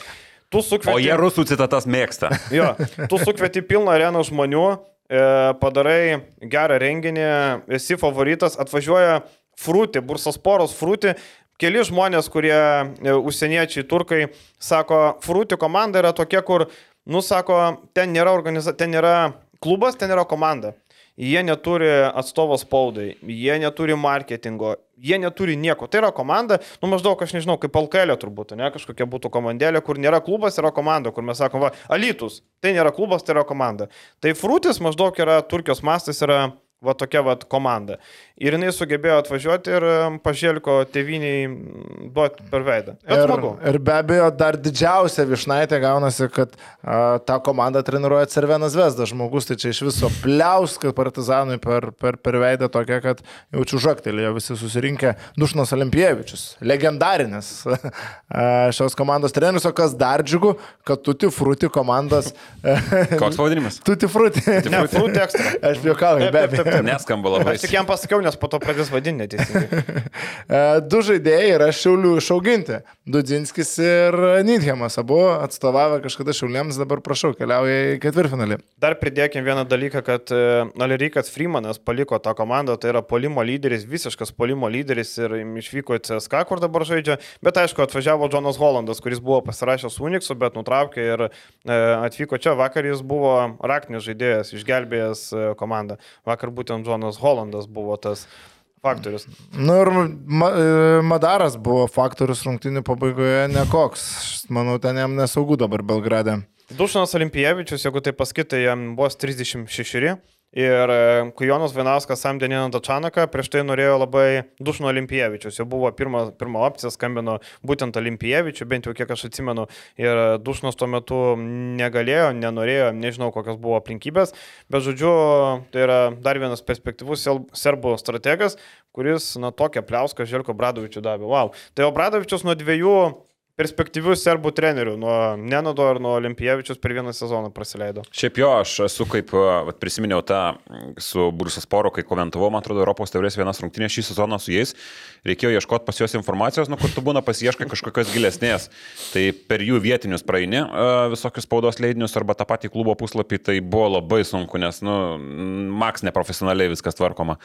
Tu sukvieti... O jie rusų citatas mėgsta. Jo, tu sukvieti pilną areną žmonių, padarai gerą renginį, esi favoritas, atvažiuoja frūti, bursas poros frūti. Keli žmonės, kurie e, užsieniečiai, turkai, sako, frūti komanda yra tokia, kur, nu, sako, ten nėra, organiza... ten nėra klubas, ten yra komanda. Jie neturi atstovo spaudai, jie neturi marketingo, jie neturi nieko. Tai yra komanda, nu maždaug, aš nežinau, kaip Alkelė turbūt, ne, kažkokia būtų komandėlė, kur nėra klubas, yra komanda, kur mes sakom, va, Alitus, tai nėra klubas, tai yra komanda. Tai Frutis maždaug yra, Turkijos mastas yra va tokia va komanda. Ir jinai sugebėjo atvažiuoti ir em, pažėliko teviniai duoti per veidą. Ir, ir be abejo, dar didžiausia višnaitė gaunasi, kad a, tą komandą treniruoja Cervenas Vesdas žmogus, tai čia iš viso pliaus, kad partizanui per, per, per veidą tokia, kad jaučiu žaktelėjo visi susirinkę Dušnas Olimpievičius, legendarinis a, šios komandos treneris, o kas dar džiugu, kad Tuti Fruti komandos. Koks pavadinimas? Tuti Fruti. Ne, frūti ekstra. Aš juokauju, be abejo. Neskamba labai. Aš tik jam pasakiau, nes po to pradės vadinti neteisingai. E, Du žaidėjai yra šiaulių išauginti. Dudzinskis ir Nidhemas. Abu atstovavę kažkada šiauliams, dabar prašau, keliauja į ketvirtfinalį. Dar pridėkim vieną dalyką, kad e, Alerikas Freemanas paliko tą komandą, tai yra polimo lyderis, visiškas polimo lyderis ir išvyko į CSK, kur dabar žaidžia, bet aišku, atvažiavo Jonas Hollandas, kuris buvo pasirašęs Unixu, bet nutraukė ir e, atvyko čia, vakar jis buvo raktinis žaidėjas, išgelbėjęs komandą. Vakar būtent Jonas Hollandas buvo tas faktorius. Nu ir ma, e, Madaras buvo faktorius rungtinių pabaigoje nekoks. Manau, ten jam nesaugu dabar Belgrade. Dušanas Olimpievičius, jeigu tai paskaitai, jam buvo 36. Ir e, kai Jonas Vainauskas samdė Niną Dačanaką, prieš tai norėjo labai Dušno Olimpievičius. Jau buvo pirma, pirma opcija, skambino būtent Olimpievičių, bent jau kiek aš atsimenu. Ir Dušnas tuo metu negalėjo, nenorėjo, nežinau kokios buvo aplinkybės. Bet žodžiu, tai yra dar vienas perspektyvus serbų strategas, kuris, na, tokią pliauską Želko Bradovičių davė. Wow. Tai o Bradovičius nuo dviejų perspektyvių serbų trenerių, nuo Nenodo ir nuo Olimpievičius per vieną sezoną praleido. Šiaip jo, aš esu kaip, vat, prisiminiau tą su Brusas Poro, kai komentavau, man atrodo, Europos taurės vienas rungtynės šį sezoną su jais. Reikėjo ieškoti pas juos informacijos, nu kur tu būna pasieškai kažkokios gilesnės. Tai per jų vietinius praeini e, visokius spaudos leidinius arba tą patį klubo puslapį, tai buvo labai sunku, nes, nu, maks neprofesionaliai viskas tvarkoma.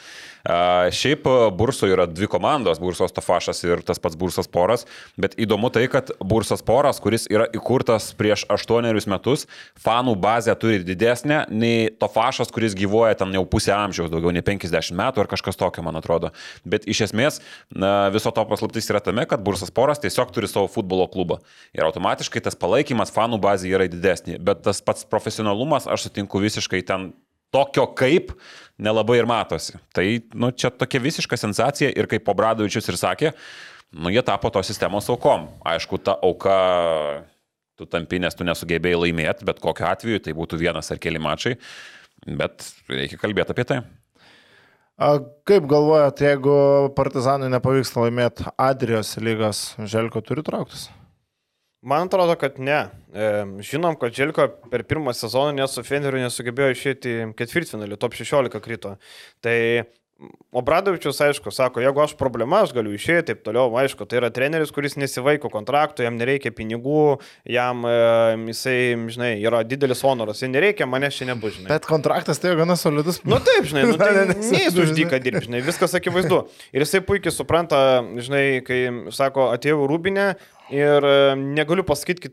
E, Šiaip e, Burso yra dvi komandos, Bursos Tofašas ir tas pats Bursas Poras, bet įdomu tai, kad Bursas Poras, kuris yra įkurtas prieš aštuonerius metus, fanų bazę turi didesnę nei Tofašas, kuris gyvoja ten jau pusę amžiaus, daugiau nei 50 metų ar kažkas tokio, man atrodo. Bet iš esmės na, viso to paslaptis yra tame, kad Bursas Poras tiesiog turi savo futbolo klubą. Ir automatiškai tas palaikymas fanų bazė yra didesnė. Bet tas pats profesionalumas, aš sutinku visiškai ten tokio kaip nelabai ir matosi. Tai, nu, čia tokia visiška sensacija ir kaip Pobradovičius ir sakė, nu, jie tapo tos sistemos aukom. Aišku, ta auka, tu tampi, nes tu nesugebėjai laimėti, bet kokiu atveju tai būtų vienas ar keli mačai, bet reikia kalbėti apie tai. A, kaip galvojat, jeigu Partizanui nepavyks laimėti Adrijos lygos, Želko turi trauktis? Man atrodo, kad ne. E, Žinom, kad Želko per pirmą sezoną net su Feneriu nesugebėjo išėti ketvirtfinalį, top 16 krito. Tai Obradovičius, aišku, sako, jeigu aš problema, aš galiu išėti, taip toliau, aišku, tai yra treneris, kuris nesivaiko kontraktų, jam nereikia pinigų, jam, e, jisai, žinai, yra didelis honoras, jis nereikia, mane čia nebus, žinai. Bet kontraktas tai jo gana solidus. Nu taip, žinai, nu, tai Ne, ne, neįs už žinai. dyką dirbti, žinai, viskas akivaizdu. Ir jisai puikiai supranta, žinai, kai sako, atėjau Rūbinę ir e, negaliu pasakyti,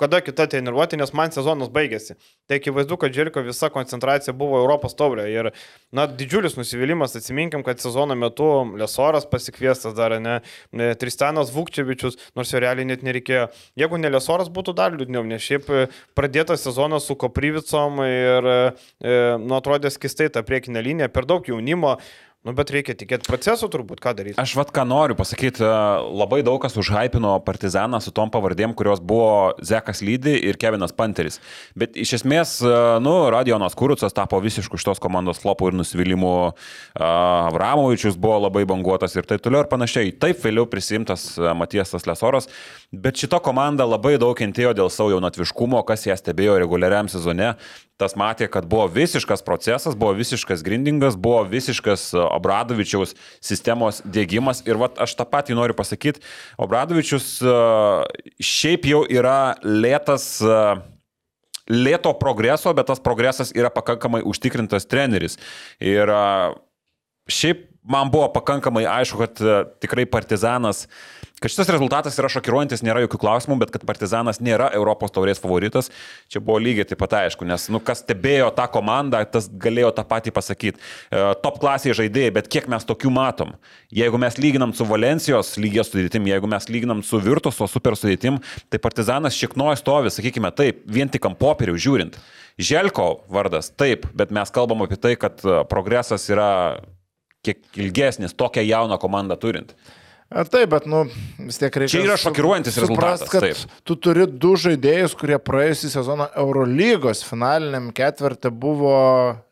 kada kita treniruotė, nes man sezonas baigėsi. Tai akivaizdu, kad Džeriko visa koncentracija buvo Europos taurė. Ir, na, didžiulis nusivylimas, atsiminkim, kad sezono metu Lesoras pasikviestas dar, ne, ne Tristanas Vukčevičius, nors jo realiai net nereikėjo. Jeigu ne Lesoras būtų dar liūdniau, nes šiaip e, pradėtas sezonas su Kopryvicom ir, e, nu, atrodė skistai ta priekinė linija, per daug jaunimo. Nu, bet reikia tikėti procesu turbūt, ką daryti. Aš vad ką noriu pasakyti, labai daug kas užhypino Partizaną su tom pavardėm, kurios buvo Zekas Lydi ir Kevinas Panteris. Bet iš esmės, nu, Radionas Kurucas tapo visišku šitos komandos flopų ir nusivylimų, Avramovičius buvo labai banguotas ir taip toliau ir panašiai. Taip vėliau prisimtas Matiesas Lesoras, bet šita komanda labai daug kentėjo dėl savo jaunatviškumo, kas ją stebėjo reguliariam sezone. Tas matė, kad buvo visiškas procesas, buvo visiškas grindingas, buvo visiškas Obradovičiaus sistemos dėgymas. Ir vat, aš tą patį noriu pasakyti, Obradovičius e, šiaip jau yra lėtas e, lėto progreso, bet tas progresas yra pakankamai užtikrintas treneris. Ir šiaip man buvo pakankamai aišku, kad tikrai partizanas, kad šitas rezultatas yra šokiruojantis, nėra jokių klausimų, bet kad partizanas nėra Europos taurės favoritas, čia buvo lygiai taip pat aišku, nes, nu, kas stebėjo tą komandą, tas galėjo tą patį pasakyti. E, top klasėje žaidėjai, bet kiek mes tokių matom? Jeigu mes lyginam su Valencijos lygiai sudėtim, jeigu mes lyginam su Virtuso super sudėtim, tai partizanas šiknoja stovi, sakykime taip, vien tik ant popierių žiūrint. Želko vardas, taip, bet mes kalbam apie tai, kad e, progresas yra kiek ilgesnis tokią jauną komandą turint. Taip, bet, nu, vis tiek reikia. Čia yra šokiruojantis suprast, rezultatas, taip. Tu turi du žaidėjus, kurie praėjusį sezoną Eurolygos finaliniam ketvirtį buvo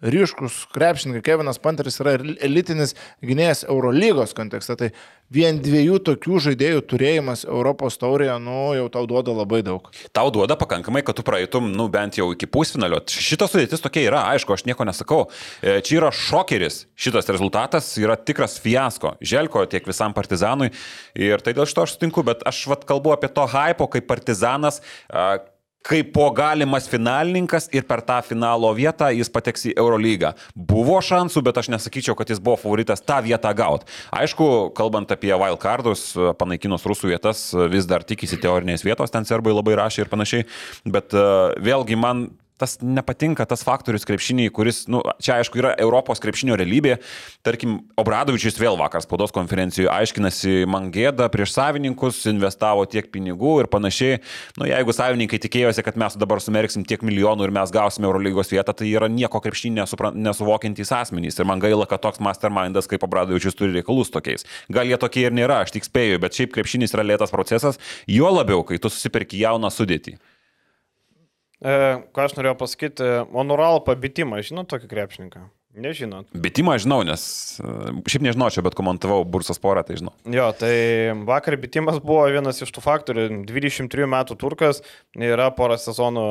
ryškus krepšininkai. Kevinas Panteris yra elitinis gynėjas Eurolygos kontekste. Tai vien dviejų tokių žaidėjų turėjimas Europos taurėje, nu, jau tau duoda labai daug. Tau duoda pakankamai, kad tu praeitum, nu, bent jau iki pusfinalio. Šitas sudėtis tokia yra, aišku, aš nieko nesakau. E, Čia yra šokeris. Šitas rezultatas yra tikras fiasko. Želko tiek visam partizanui. Ir tai dėl šito aš sutinku, bet aš vat kalbu apie to hypo, kaip partizanas. a, Kaip po galimas finalininkas ir per tą finalo vietą jis pateks į Eurolygą. Buvo šansų, bet aš nesakyčiau, kad jis buvo favoritas tą vietą gauti. Aišku, kalbant apie wildcardus, panaikinus rusų vietas, vis dar tikisi teorinės vietos, ten serbai labai rašė ir panašiai, bet e, vėlgi man tas nepatinka, tas faktorius krepšiniai, kuris, nu, čia aišku yra Europos krepšinio realybė. Tarkim, Obradovičius vėl vakar spaudos konferencijoje aiškinasi, man gėda prieš savininkus, investavo tiek pinigų ir panašiai. Nu, jeigu savininkai tikėjosi, kad mes dabar sumerksim tiek milijonų ir mes gausime Eurolygos vietą, tai yra nieko krepšinį nesuvokintys asmenys. Ir man gaila, kad toks mastermindas kaip Obradovičius turi reikalus tokiais. Gal jie tokie ir nėra, aš tik spėju, bet šiaip krepšinis yra lėtas procesas, juo labiau, kai tu susipirki jauną sudėtį. E, ką aš norėjau pasakyti, Honoral pabitimą, žinot tokį krepšininką? Nežinot. Bitimą žinau, nes e, šiaip nežinočiau, bet komentavau bursas porą, tai žinau. Jo, tai vakar bitimas buvo vienas iš tų faktorių. 23 metų turkas, yra porą sezonų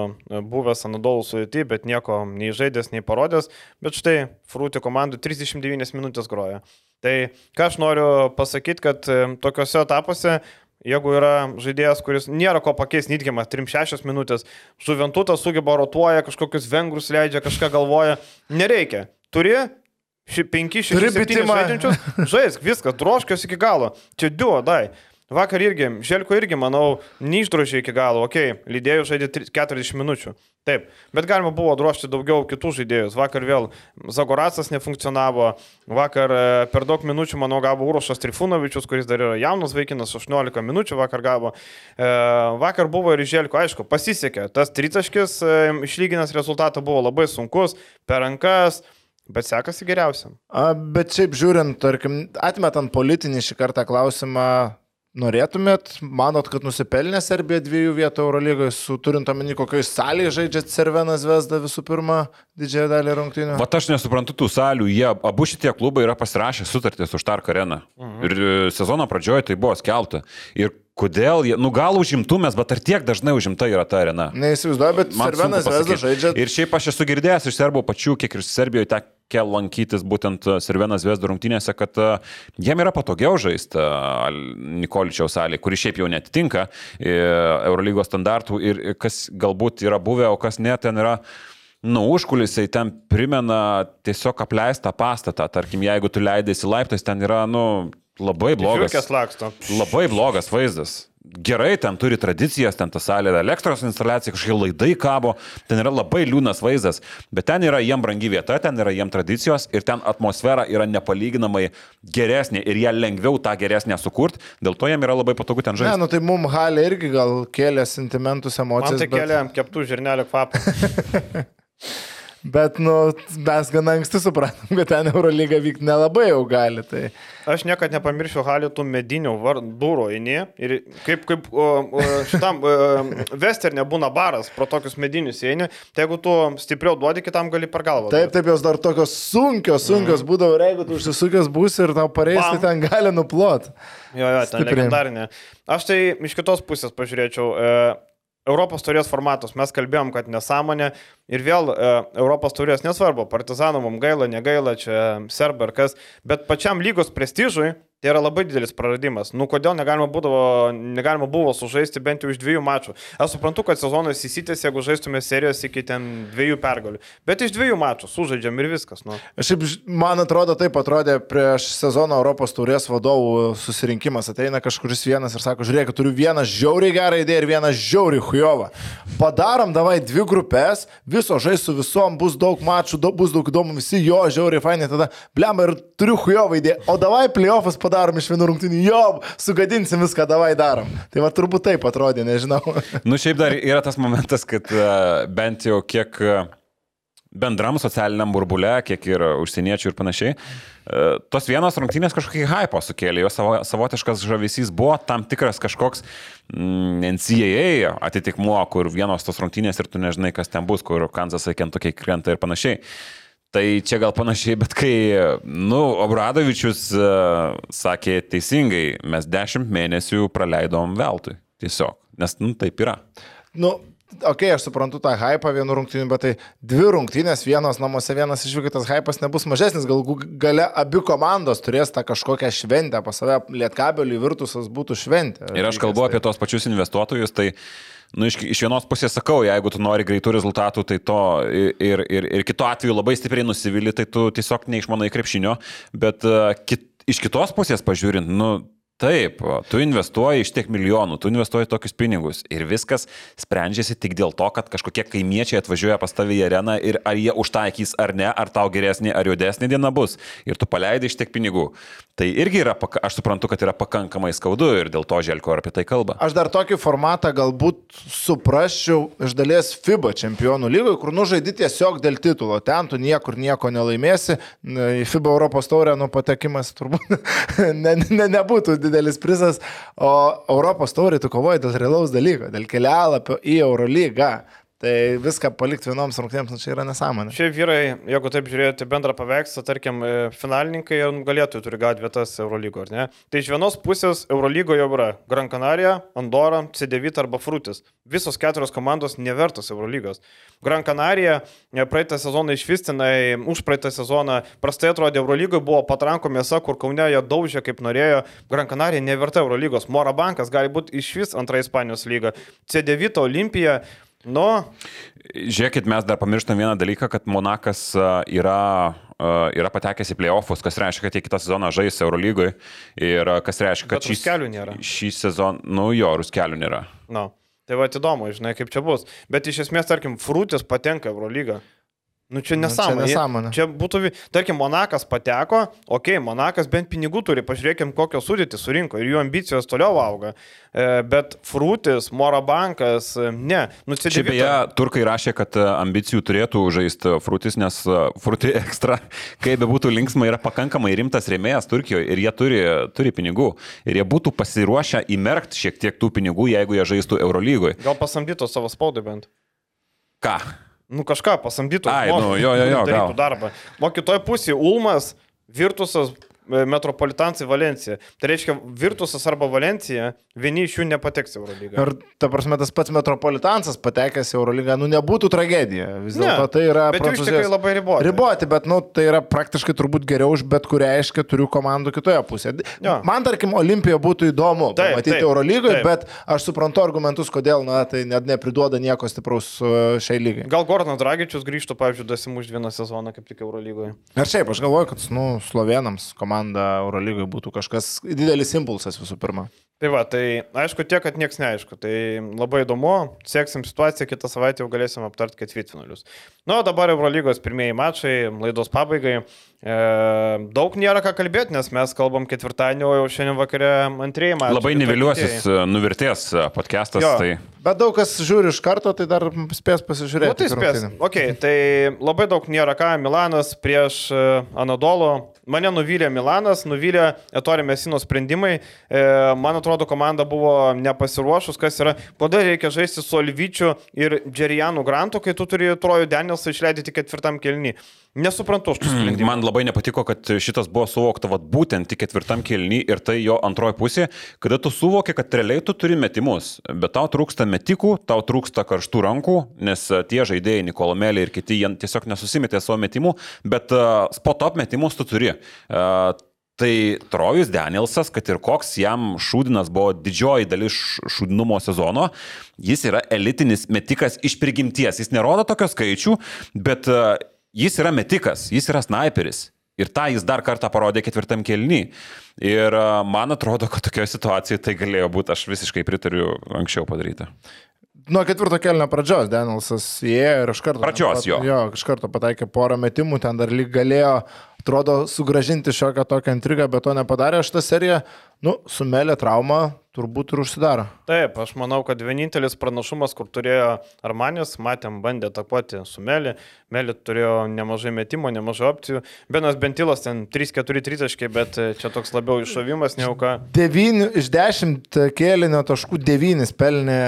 buvęs Anadolų sudėti, bet nieko nei žaidęs, nei parodęs. Bet štai Frūti komandų 39 minutės groja. Tai ką aš noriu pasakyti, kad e, tokiuose etapuose Jeigu yra žaidėjas, kuris nėra ko pakeisti, Nitgimas 3-6 minutės, Žuventutas sugeba rotuoja, kažkokius vengrus leidžia, kažką galvoja, nereikia. Turi 5-6 Turi bitimą. žaidžiančius, žaisk, viskas, droškios iki galo. Čia duo, dai. Vakar irgi, Želko irgi, manau, neišdrožė iki galo, okei, okay, lydėjų žaidė 40 minučių. Taip, bet galima buvo drožti daugiau kitų žaidėjus. Vakar vėl Zagoracas nefunkcionavo, vakar e, per daug minučių, manau, gavo Urošas Trifunovičius, kuris dar yra jaunas vaikinas, 18 minučių vakar gavo. E, Vakar buvo ir Želko, aišku, pasisekė. Tas tritaškis e, išlyginęs rezultatą buvo labai sunkus, per rankas. Bet sekasi geriausiam. A, bet šiaip žiūrint, tarkim, atmetant politinį šį kartą klausimą, norėtumėt, manot, kad nusipelnė Serbija dviejų vietų Eurolygoje, su turint omeny, kokioj salėje žaidžia Cervenas Vesda visų pirma didžiąją dalį rungtynių? Vat aš nesuprantu tų salių, jie abu šitie klubai yra pasirašę sutartį su Štark arena. Mhm. Ir e, sezono pradžioje tai buvo skelbta. Ir kodėl, jie, nu gal užimtumės, bet ar tiek dažnai užimta yra ta arena? Neįsivaizduoju, bet Man Cervenas Vesda žaidžia. Ir šiaip aš esu girdėjęs iš serbų pačių, kiek ir Serbijoje tek, tekę lankytis būtent Sirvenas Vesdo rungtynėse, kad e, jiem yra patogiau žaisti e, Nikoličiaus salė, kuri šiaip jau netitinka e, Eurolygos standartų ir kas galbūt yra buvę, o kas ne, ten yra Nu, užkulisiai ten primena tiesiog apleistą pastatą. Tarkim, jeigu tu leidėsi laiptais, ten yra, nu, labai blogas. Labai blogas vaizdas. Gerai, ten turi tradicijas, ten ta salė yra elektros instaliacija, kažkokie laidai kabo, ten yra labai liūdnas vaizdas, bet ten yra jiem brangi vieta, ten yra jiem tradicijos ir ten atmosfera yra nepalyginamai geresnė ir jie lengviau tą geresnę sukurti, dėl to jiem yra labai patogu ten Ne, žaisti. nu tai mum halė irgi gal kėlė sentimentus, Man emocijas. tai kelia keptų žirnelio kvapą. Bet, nu, mes gana anksti supratom, kad ten Eurolyga vykti nelabai jau gali. Tai... Aš niekada nepamiršiu halį tų medinių durų eini ir kaip, kaip o, o, šitam o, westernė būna baras, pro tokius medinius eini, tai jeigu tu stipriau duodi, kitam gali per galvą. Taip, taip, jos dar tokios sunkios, sunkios mm. būdavo ir jeigu tu užsisukęs būsi ir tau pareis, tai ten gali nuplot. Jo, jo, ten Stipriai. legendarinė. Aš tai iš kitos pusės pažiūrėčiau. E, Europos turės formatus, mes kalbėjom, kad nesąmonė ir vėl e, Europos turės nesvarbu, partizanų mums gaila, negaila, čia serba ar kas, bet pačiam lygos prestižui tai yra labai didelis praradimas. Nu, kodėl negalima, būdavo, negalima buvo sužaisti bent jau iš dviejų mačų? Aš suprantu, kad sezonas įsitęs, jeigu žaistume serijos iki ten dviejų pergalių, bet iš dviejų mačų sužaidžiam ir viskas. Nu. Šiaip, man atrodo, taip atrodė prieš sezoną Europos taurės vadovų susirinkimas. Ateina kažkuris vienas ir sako, žiūrėk, turiu vieną žiauriai gerą idėją ir vieną žiauriai hujovą. Padarom, davai dvi grupės, viso žais su visom, bus daug mačų, daug, bus daug įdomų, visi jo žiauriai fainai, tada blemba ir turiu hujovą idėją. O davai playoffs padarom iš vienų rungtynių, jo, sugadinsim viską, davai darom. Tai va turbūt taip atrodė, nežinau. Nu, šiaip dar yra tas momentas, kad e, bent jau kiek e, bendram socialiniam burbule, kiek ir užsieniečių ir panašiai, e, tos vienos rungtynės kažkokį hypo sukėlė, jo savo, savotiškas žavesys buvo tam tikras kažkoks mm, NCAA atitikmuo, kur vienos tos rungtynės ir tu nežinai, kas ten bus, kur Kanzasai kentokiai krenta ir panašiai. Tai čia gal panašiai, bet kai, nu, Obradovičius uh, sakė teisingai, mes dešimt mėnesių praleidom veltui. Tiesiog, nes, nu, taip yra. Nu, okay, aš suprantu tą hypą vienų rungtynių, bet tai dvi rungtynės, vienos namuose, vienas išvykai, tas hypas nebus mažesnis, gal gale abi komandos turės tą kažkokią šventę, pas save lietkabelių virtusas būtų šventė. Ir aš kalbu apie tos pačius investuotojus, tai Nu, iš, iš vienos pusės sakau, jeigu tu nori greitų rezultatų, tai to ir, ir, ir kitu atveju labai stipriai nusivili, tai tu tiesiog neišmanai krepšinio, bet uh, kit, iš kitos pusės pažiūrint, nu, Taip, tu investuoji iš tiek milijonų, tu investuoji tokius pinigus ir viskas sprendžiasi tik dėl to, kad kažkokie kaimiečiai atvažiuoja pas tavį į areną ir ar jie užtaikys ar ne, ar tau geresnė ar juodesnė diena bus ir tu paleidai iš tiek pinigų. Tai irgi yra, aš suprantu, kad yra pakankamai skaudu ir dėl to Želko apie tai kalba. Aš dar tokį formatą galbūt suprasčiau iš dalies FIBA čempionų lygoje, kur nužaidi tiesiog dėl titulo. Ten tu niekur nieko nelaimėsi. Į FIBA Europos taurę nu patekimas turbūt ne, ne, nebūtų didelis prizas, o Europos taurė tu kovoji dėl realaus dalyko, dėl kelialapio į Eurolygą. Tai viską palikti vienoms rungtynėms, nu, čia yra nesąmonė. Šiaip vyrai, jeigu taip žiūrėjote bendrą paveikslą, tarkim, e, finalininkai ir galėtų turi gauti vietas Eurolygo, ar ne? Tai iš vienos pusės Eurolygoje yra Gran Canaria, Andorra, C9 arba Frutis. Visos keturios komandos nevertos Eurolygos. Gran Canaria e, praeitą sezoną išvistinai, už praeitą sezoną prastai atrodė Eurolygoje, buvo patranko mėsa, kur Kaune jie daužė kaip norėjo. Gran Canaria neverta Eurolygos. Mora bankas gali būti iš vis antra Ispanijos lyga. C9 Olimpija. Nu, Žiūrėkit, mes dar pamirštam vieną dalyką, kad Monakas yra, yra patekęs į playoffus, kas reiškia, kad jie kitą sezoną žais Eurolygoje ir kas reiškia, kad nėra. šį sezoną, nu jo, ruskelių nėra. Na, tai va įdomu, žinai, kaip čia bus. Bet iš esmės, tarkim, Frutis patenka Eurolygą. Nu čia Nu, čia nesąmonė. Jie- nesąmonė. Čia būtų, tarkim, Monakas pateko, okei, okay, Monakas bent pinigų turi, pažiūrėkim, kokios sudėtis surinko ir jų ambicijos toliau auga. E, bet Frutis, Morabankas, e, ne. Nu, čia Čia beje, turkai rašė, kad a, ambicijų turėtų žaisti Frutis, nes a, Fruti ekstra, kaip be būtų linksma, yra pakankamai rimtas rėmėjas Turkijoje ir jie turi, turi pinigų. Ir jie būtų pasiruošę įmerkti šiek tiek tų pinigų, jeigu jie žaistų Eurolygoje. Gal pasamdytų savo spaudai bent. Ką? Nu kažką pasamdytų. Ai, nu, jo, jo, jo, darytų gal. darbą. O kitoj pusėje Ulmas, Virtusas, Metropolitansai Valencija. Tai reiškia, Virtusas arba Valencija, vieni iš jų nepateks Eurolygą. Ir ta prasme, tas pats Metropolitansas patekęs Eurolygą, nu nebūtų tragedija. Vis dėlto tai yra bet jų ištekliai labai riboti. Riboti, bet nu, tai yra praktiškai turbūt geriau už bet kurią iš keturių komandų kitoje pusėje. Jo. Man, tarkim, Olimpija būtų įdomu Taip, matyti Eurolygoje, bet aš suprantu argumentus, kodėl, na, tai net nepriduoda nieko stipraus uh, šiai lygai. Gal Gordonas Dragičius grįžtų, pavyzdžiui, dasimų už vieną sezoną kaip tik Eurolygoje. Ir šiaip, aš galvoju, kad, nu, slovenams komanda Eurolygoje būtų kažkas didelis impulsas visų pirma. Tai va, tai aišku tiek, kad niekas neaišku. Tai labai įdomu, sieksim situaciją, kitą savaitę jau galėsim aptarti ketvirtfinalius. Na, o dabar Eurolygos pirmieji mačai, laidos pabaigai. E, daug nėra ką kalbėti, nes mes kalbam ketvirtadienį, o jau šiandien vakare antrieji mačai. Labai Tai niveliuosis, tokie- nuvirties podcastas. Jo. Tai... Bet daug kas žiūri iš karto, tai dar spės pasižiūrėti. Nu, tai spės. rungtynių. Ok, tai labai daug nėra ką. Milanas prieš e, Anadolo. Mane nuvylė Milanas, nuvylė Etori Mesino sprendimai. E, man atrodo, komanda buvo nepasiruošus, kas yra. Kodėl reikia žaisti su Olvyčiu ir Džerijanu Grantu, kai tu turi Trojų Danielsą išleidyti ketvirtam kelnį. Nesuprantu aš tų sprendimų. Man labai nepatiko, kad šitas buvo suvokta vat, būtent tik ketvirtam kelny ir tai jo antroji pusė, kada tu suvoki, kad realiai tu turi metimus, bet tau trūksta metikų, tau trūksta karštų rankų, nes a, tie žaidėjai, Nikolomelė ir kiti, jie tiesiog nesusimetė savo metimų, bet uh, spot-up metimus tu turi. Uh, Tai Trojus Danielsas, kad ir koks jam šūdinas buvo didžioji dalis šūdinumo sezono, jis yra elitinis metikas iš prigimties. Jis nerodo tokio skaičių, bet jis yra metikas, jis yra sniperis. Ir tą jis dar kartą parodė ketvirtam kelny. Ir man atrodo, kad tokioje situacijoje tai galėjo būti, aš visiškai pritariu anksčiau padaryta. Nuo ketvirto kelnio pradžios Danielsas įėjo ir iš karto. Pradžios, jo. Jo, iš karto pataikė porą metimų, ten dar lyg galėjo, atrodo, sugražinti šiokią tokią intrigą, bet to nepadarė. Šitą seriją, nu, sumelė traumą, turbūt ir užsidaro. Taip, aš manau, kad vienintelis pranašumas, kur turėjo Armanis, matėm, bandė atakuoti su Meli. Meli turėjo nemažai metimo, nemažai opcijų. Benas Bentilas ten 3-4 tritaškai, bet e, čia toks labiau iššovimas, ne jau ką. 9 iš 10 kėlinio taškų 9 pelnė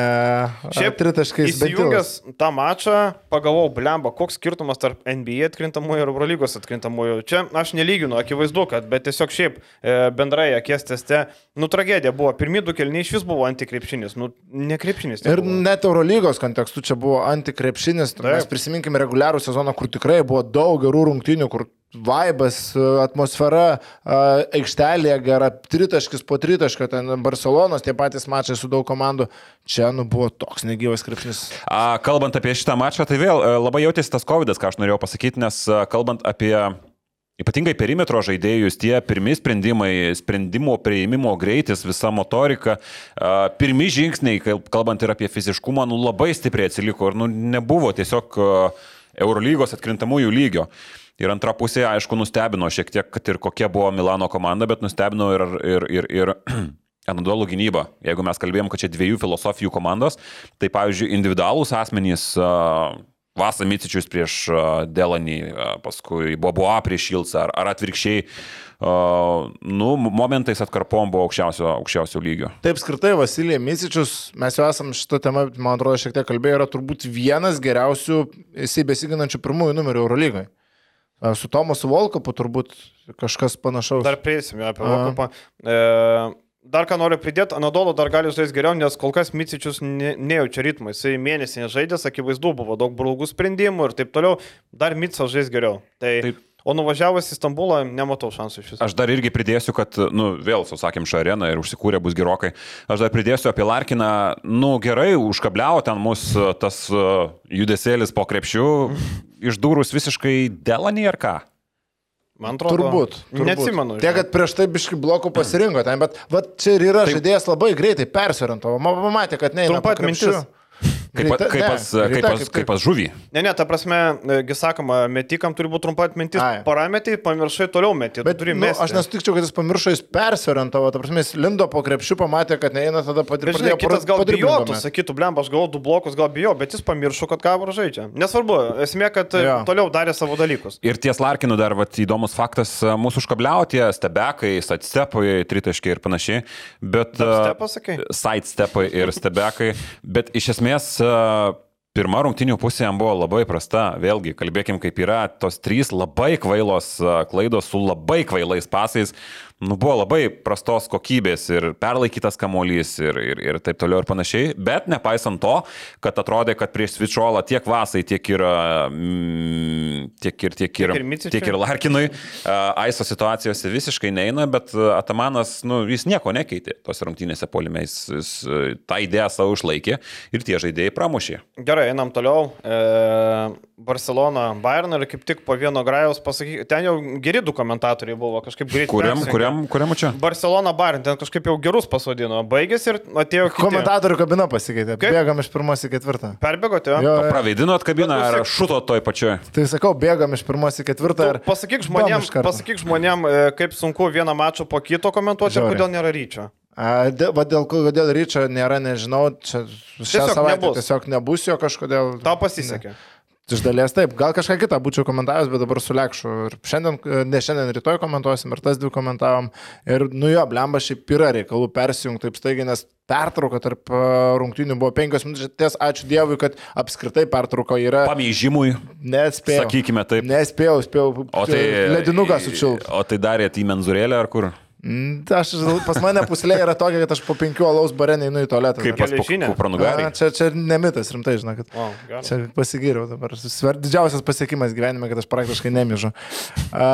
Šiaip tritaškais. Įsijungęs tą mačą, pagalvojau, blemba, koks skirtumas tarp NBA atkrintamųjų ir Eurolygos atkrintamųjų. Čia aš nelyginu, akivaizdu, kad, bet tiesiog šiaip e, bendrai akies teste, nu tragedija buvo. Pirmie du kelniai iš vis buvo antikrepšinis, nu nekrepšinis. Ir nebuvo. net Eurolygos kontekstu čia buvo antikrepšinis. Mes prisiminkime reguliarų sezoną, kur tikrai buvo daug gerų rungtynių, kur vaibas, atmosfera, a, aikštelėje gera, tritaškis po tritašką, ten Barcelonos tie patys mačai su daug komandų. Čia nu buvo toks negyvas krepšinis. A, kalbant apie šitą mačą, tai vėl e, labai jautėsi tas COVID, ką aš norėjau pasakyti, nes kalbant apie Ypatingai perimetro žaidėjus, tie pirmi sprendimai, sprendimo prieimimo greitis, visa motorika, pirmi žingsniai, kal- kalbant ir apie fiziškumą, nu, labai stipriai atsiliko ir nu, nebuvo tiesiog Eurolygos atkrintamųjų lygio. Ir antra pusė, aišku, nustebino šiek tiek, kad ir kokia buvo Milano komanda, bet nustebino ir, ir, ir, ir Anadolų gynyba. Jeigu mes kalbėjom, kad čia dviejų filosofijų komandos, tai pavyzdžiui, individualūs asmenys, Vasa Micičius prieš Delanį, paskui Boboa prieš Šilcą ar, ar atvirkščiai, nu, momentais atkarpom buvo aukščiausio, aukščiausio lygio. Taip skirtai, Vasilijai Misičius, mes jau esam šitą temą, man atrodo, šiek tiek kalbėję, yra turbūt vienas geriausių, jisai besiginančių pirmųjų numerių Eurolygai. A, Su Tomasu Volkopu turbūt kažkas panašaus. Dar prieisime apie. Vokupą. E, dar ką noriu pridėti, Anadolo dar gali žaisti geriau, nes kol kas Micičius ne, nejaučia ritmo. Jisai mėnesį nežaidęs, akivaizdu, buvo daug blogų sprendimų ir taip toliau. Dar Micas žais geriau. Tai, Taip. o nuvažiavęs į Stambulą, nematau šansų iš viso. Aš dar irgi pridėsiu, kad, nu, vėl, susakėm, šią areną ir užsikūrė bus gerokai. Aš dar pridėsiu apie Larkiną, nu, gerai, užkabliavo ten mūsų tas uh, judesėlis po krepšių, išdūrus visiškai Delanį ar ką? Man atrodo. Turbūt. turbūt. Neatsimenu. Tiek, kad prieš tai biški blokų pasirinko ten, bet vat, čia ir yra Taip. žaidėjas labai greitai persiorientavo. Man pamatė, kad ne. Trumpa atmintis. Kaip, pa- kaip, pas, kaip, pas, kaip pas žuvį. Ne, ne, ta prasme, gi sakoma, metikam turi būti trumpa atmintis. Ai. Parametai, pamiršai toliau metį. Bet turi nu, mesti. aš nesutikčiau, kad jis pamiršo, jis persiorientavo, ta prasme, jis lindo po krepšiu, pamatė, kad neina, tada pati žinai, kitas gal bijotų, sakyti. sakytų, blem, aš gal du blokus gal bijau, bet jis pamiršo, kad kavą žaidžia. Nesvarbu, esmė, kad Jo. jo. toliau darė savo dalykus. Ir ties Larkinu dar vat, įdomus faktas, a, mūsų užkabliavo tie stebekai, sidestepai, tritaškiai ir panašiai. Bet... Stepas, sakai? sidestepai ir stebekai, bet iš esmės Pirma rungtinių pusė jam buvo labai prasta. Vėlgi, kalbėkim kaip yra, tos trys labai kvailos klaidos su labai kvailais pasais. Nu, buvo labai prastos kokybės ir perlaikytas kamuolys ir, ir, ir taip toliau ir panašiai. Bet nepaisant to, kad atrodė, kad prieš Svičiolą tiek Vasai, tiek ir, mm, tiek ir, tiek ir, Tiek ir tiek ir Larkinui Aiso situacijose visiškai neina, bet Atamanas, nu, jis nieko nekeitė tos rungtynėse polimės. Jis tą idėją savo išlaikė ir tie žaidėjai pramušė. Gerai, einam toliau. E, Barcelona, Bayern ir kaip tik po vieno grajaus pasakyk, ten jau geri du komentatoriai buvo, kažkaip greitai. Kuriam, kuriam, kuriam čia? Barcelona, Bayern, ten kažkaip jau gerus pasodino. Baigėsi ir atėjo kiti. Komentatorių kabina pasikeitė. Kaip? Bėgam iš pirmos į ketvirtą. Perbėgote? Jo, jo. Praveidinot kabiną Bet ar šuto toj pačioj? Tai sakau, bėgam iš pirmos į ketvirtą. Tu Pasakyk žmonėm, pasakyk žmonėm, e, kaip sunku vieną mačą po kito komentuoti ir Žiauriai. kodėl nėra ryčio. Va, dėl ko- kodėl ryčio nėra, nežinau. Čia šią Tiesiog savaitę nebus. tiesiog nebus jo kažkodėl. Tau pasisekė. Iš dalies taip, gal kažką kitą būčiau komentavęs, bet dabar su Lekšu. Ir šiandien, ne šiandien, rytoj komentuosim, ir tas dvi komentavom. Ir nu jo, blemba šiaip yra reikalų persijungti taip staigiai, nes pertrauka tarp a, rungtynių buvo penkios minutės. Ačiū Dievui, kad apskritai pertrauka yra. Pamėžimui, Nespėjau. sakykime taip. Nespėjau, spėjau. O tai... Ledinuką sučiulp. O tai darėte į menzurėlę ar kur? Mm, Aš, pas mane puslė yra tokia, kad aš po penkių alaus bare neinu į tualetą. Kaip pas? A, Čia, čia nemitas, rimtai, žinokit. O, gerai. Čia pasigiriau dabar. Sver, didžiausias pasiekimas gyvenime, kad aš praktiškai nemyžu. A,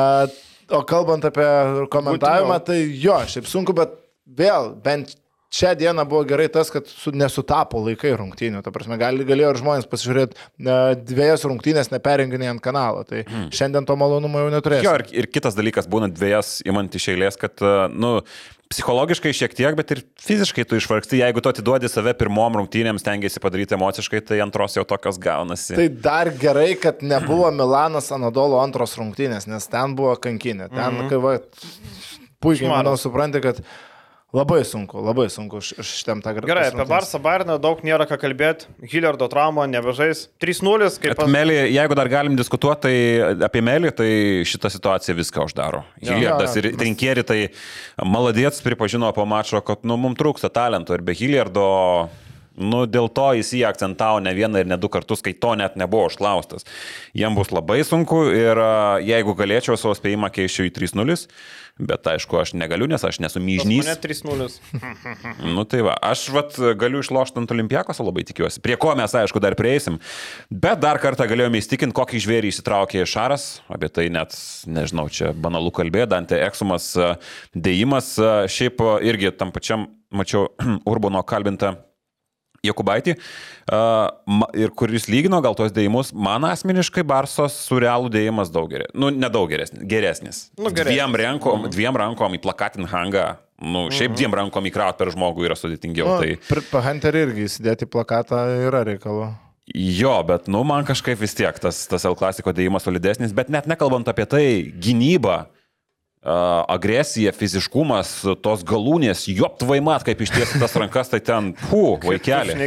o kalbant apie komentavimą, tai jo, šiaip sunku, bet vėl, bent šią dieną buvo gerai tas, kad su, nesutapo laikai rungtynių. Ta prasme, gali, galėjo ir žmonės pasižiūrėti uh, dviejas rungtynės neperenginėjant kanalo. Tai hmm. šiandien to malonumo jau neturėsiu. Jo, ir, ir kitas dalykas, būnant dviejas įmant iš eilės, kad, a, nu, psichologiškai šiek tiek, bet ir fiziškai tu išvargsti. Jeigu tu atiduodi save pirmom rungtynėms, tengiasi padaryti emociškai, tai antros jau tokios gaunasi. Tai dar gerai, kad nebuvo Milanas Anadolo antros rungtynės, nes ten buvo kankinė. Ten, mm -hmm. kai va, puikiai, manau, supranti, kad labai sunku, labai sunku šitam tą Gerai, apie Barsą Bayerną daug nėra ką kalbėti. Hilliardo trauma nebežais. 3-0, kaip Bet Melį, jeigu dar galim diskutuoti tai apie Melį, tai šita situacija viską uždaro. Jo. Hilliardas Jo, jo. ir Trinkėri tai maladėts pripažino po mačo, kad nu, mums trūksta talento ir be Hilliardo, nu, dėl to jis jį akcentavo ne vieną ir ne du kartus, kai to net nebuvo užklaustas. Jiem bus labai sunku ir jeigu galėčiau savo spėjimą keičiau į 3-0, bet aišku, aš negaliu, nes aš nesu myžnys. Ne 3-0. Nu tai va, aš vat galiu išlošti ant olimpijakos, labai tikiuosi. Prie ko mes, aišku, dar prieisim. Bet dar kartą galėjome įstikinti, kokį žvėrį įsitraukė Šaras. Apie tai net, nežinau, čia banalu kalbė, Dante Eksumas a, dėjimas. a, Šiaip irgi tam pačiam, mačiau, Urbono kalbintą Jokubaitį, ir kuris lygino gal tos dėjimus, man asmeniškai Barsos su realų dėjimas daug geresnis. Nu, nedaug geresnis, geresnis. Nu, geresnis. Dviem, rankom, dviem rankom į plakatin hangą, nu, šiaip dviem rankom įkraut per žmogų yra sudėtingiau. Nu, Tai... Hunter irgi įsidėti plakatą yra reikalo. Jo, bet, nu, man kažkaip vis tiek tas, tas L klasiko dėjimas solidesnis, bet net nekalbant apie tai, gynyba, agresija, fiziškumas, tos galūnės, joptvai mat, kaip išties tas rankas, tai ten, hu, vaikeli.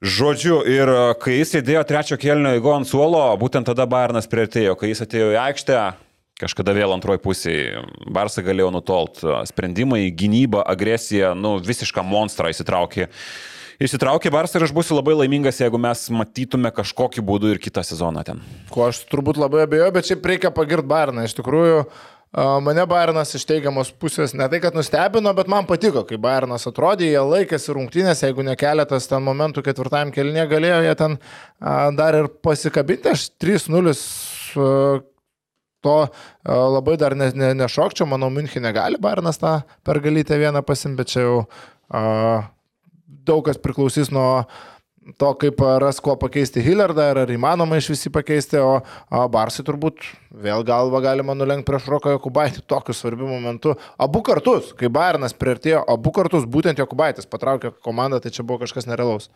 Žodžiu, ir kai jis sėdėjo trečio kelnio įgo ant suolo, būtent tada Bairnas prieartėjo, kai jis atėjo į aikštę, kažkada vėl antroji pusėje, Barsai galėjo nutolt. Sprendimai, gynyba, agresija, nu, visišką monstrą įsitraukė. Įsitraukė Barsai ir aš būsiu labai laimingas, jeigu mes matytume kažkokiu būdu ir kitą sezoną ten. Ko aš turbūt labai abejoju, bet šiaip reikia pagirti Bairną. Iš tikrųjų, a, mane Bairnas iš teigiamos pusės ne tai, kad nustebino, bet man patiko, kai Bairnas atrodė, jie laikėsi rungtynės, jeigu ne keletas ten momentų ketvirtajam kelnie galėjo jie ten dar ir pasikabinti. Aš 3-0 a, to labai dar ne, ne, nešokčiau, manau, Münchenė gali Bairnas tą pergalytę vieną pasimti, bet čia jau daug kas priklausys nuo to, kaip ras kuo pakeisti Hillardą ar įmanoma iš visi pakeisti, o, o Barsai turbūt vėl galva galima nulenkti prieš Roką Jokubaitį tokiu svarbiu momentu. Abu kartus, kai Bairnas priartėjo, abu kartus būtent Jokubaitis patraukė komandą, tai čia buvo kažkas nerealaus.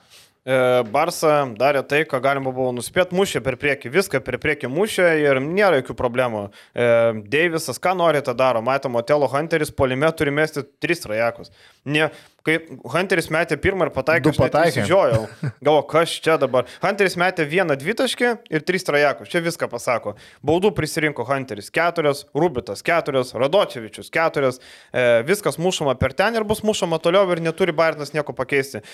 E, Barsa darė tai, ką galima buvo nuspėti, mušė per priekį, viską per priekį mušė ir nėra jokių problemų. E, Deivisas, ką nori, tą daro. Matom, Otelo Hunteris polime turi mesti tris trajekus. Ne, kai Hunteris metė pirmą ir pataikė, pataikė. Žiojau. Galvo, kas čia dabar. Hunteris metė vieną dvitaškį ir tris trajekus. Čia viską pasako. Baudų prisirinko Hunteris keturios, Rubitas keturios, Radočevičius keturios. E, viskas mušama per ten ir bus mušama toliau ir neturi Bairnas nieko pakeisti.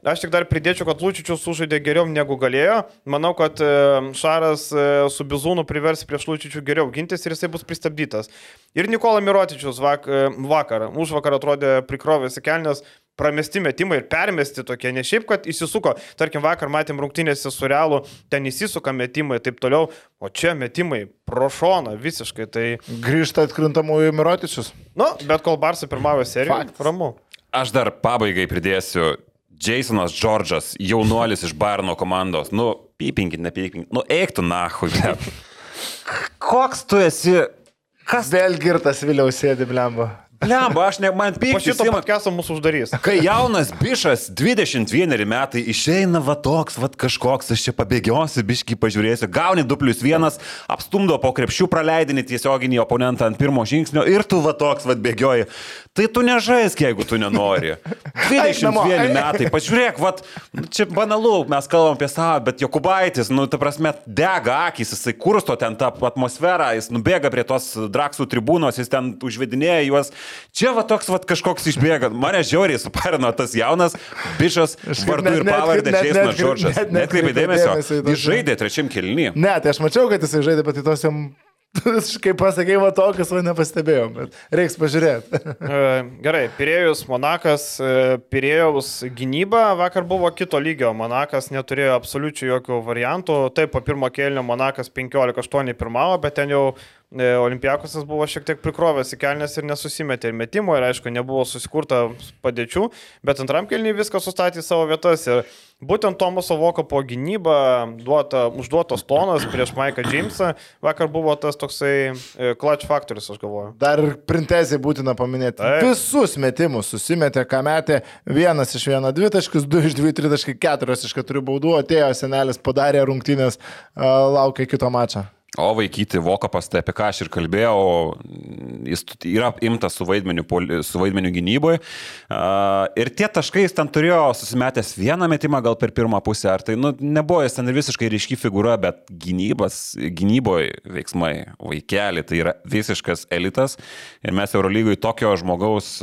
Aš tik dar pridėčiau, kad Lučičius sužaidė geriau negu galėjo. Manau, kad e, Šaras e, su Bizūnu privers prieš Lučičių geriau gintis ir jisai bus pristabdytas. Ir Nikola Mirotičius vak, e, vakar, už vakar atrodė prikrovėsi kelnes, pramesti metimai ir permesti tokie, ne šiaip, kad įsisuko, tarkim, vakar matėm rungtynėse su realu, ten įsisuka metimai ir taip toliau, o čia metimai pro šoną visiškai. Tai... Grįžta atkrintamųjų Mirotičius. Nu, bet kol Barsai pirmavo seriją, ramu. Aš dar pabaigai pridėsiu. Jasonas Džordžas, jaunuolis iš Barno komandos. Nu, pypinkit, nepypinkit. Nu, eiktų nahui. Koks tu esi? Kas? Vėl girtas Viliaus sėdi, blemba. Lemba, aš ne, man Po pyktis. šito podcast'o mūsų uždarys. Kai jaunas bišas, 21 metai, išeina va toks, va kažkoks, aš čia pabėgiosiu, biški pažiūrėsiu, gauni 2 plus 1, apstumdo po krepšių praleidinį tiesioginį oponentą ant pirmo žingsnio ir tu va toks, va bėgioji. Tai tu nežaisk, jeigu tu nenori. Eik namo, 21 eik. metai, pažiūrėk, va, čia banalu, mes kalbam apie savo, bet Jokubaitis, nu, ta prasme, dega akis, jisai kursto ten tą atmosferą, jis nubėga prie tos draksų tribūnos, jis ten užvedinėja juos. Čia va toks va kažkoks išbėga. Mane žiauriai suparino tas jaunas bišas vardu ir pavardę Jasonas Džordžas. net- Net kreipė netkreipė dėmesio. Jis žaidė trečiam kelnyje. Ne, tai aš mačiau, kad jisai žaidė, bet į tos jam, kaip pasakėjai, va tokius va nepastebėjau, bet reiks pažiūrėti. E, Gerai, Pirėjus, Monakas, e, Pirėjaus gynyba vakar buvo kito lygio. Monakas neturėjo absoliučiai jokių variantų. Taip, po pirmo kėlinio Monakas 15-8 pirmavo, bet ten jau Olimpiakosas buvo šiek tiek prikrovęs į kelnes ir nesusimetė ir metimo, ir aišku, nebuvo susikurta padėčių, bet antram kelniui viską sustatė į savo vietas. Ir būtent Tomaso Vokapo gynyba, duota, užduotas tonas prieš Maiką Jamesą, vakar buvo tas toksai e, clutch faktorius, aš galvoju. Dar printezį būtina paminėti. Taip. Visus metimus susimetė, ką metė. Vienas iš vieno dvitaškius, du iš dviejų tritaškių, keturios iš keturių baudų. Atėjo senelis, padarė rungtynės, a, laukia kito mačo. O vaikyti Vokapas, tai apie ką aš ir kalbėjau, jis yra imtas su vaidmeniu, su vaidmeniu gynyboje. Ir tie taškai jis ten turėjo susimetęs vieną metimą gal per pirmą pusę, ar tai nu, nebuvo jis ten ir visiškai ryški figūra, bet gynybas, gynyboje veiksmai, vaikeli, tai yra visiškas elitas. Ir mes Eurolygoje tokio žmogaus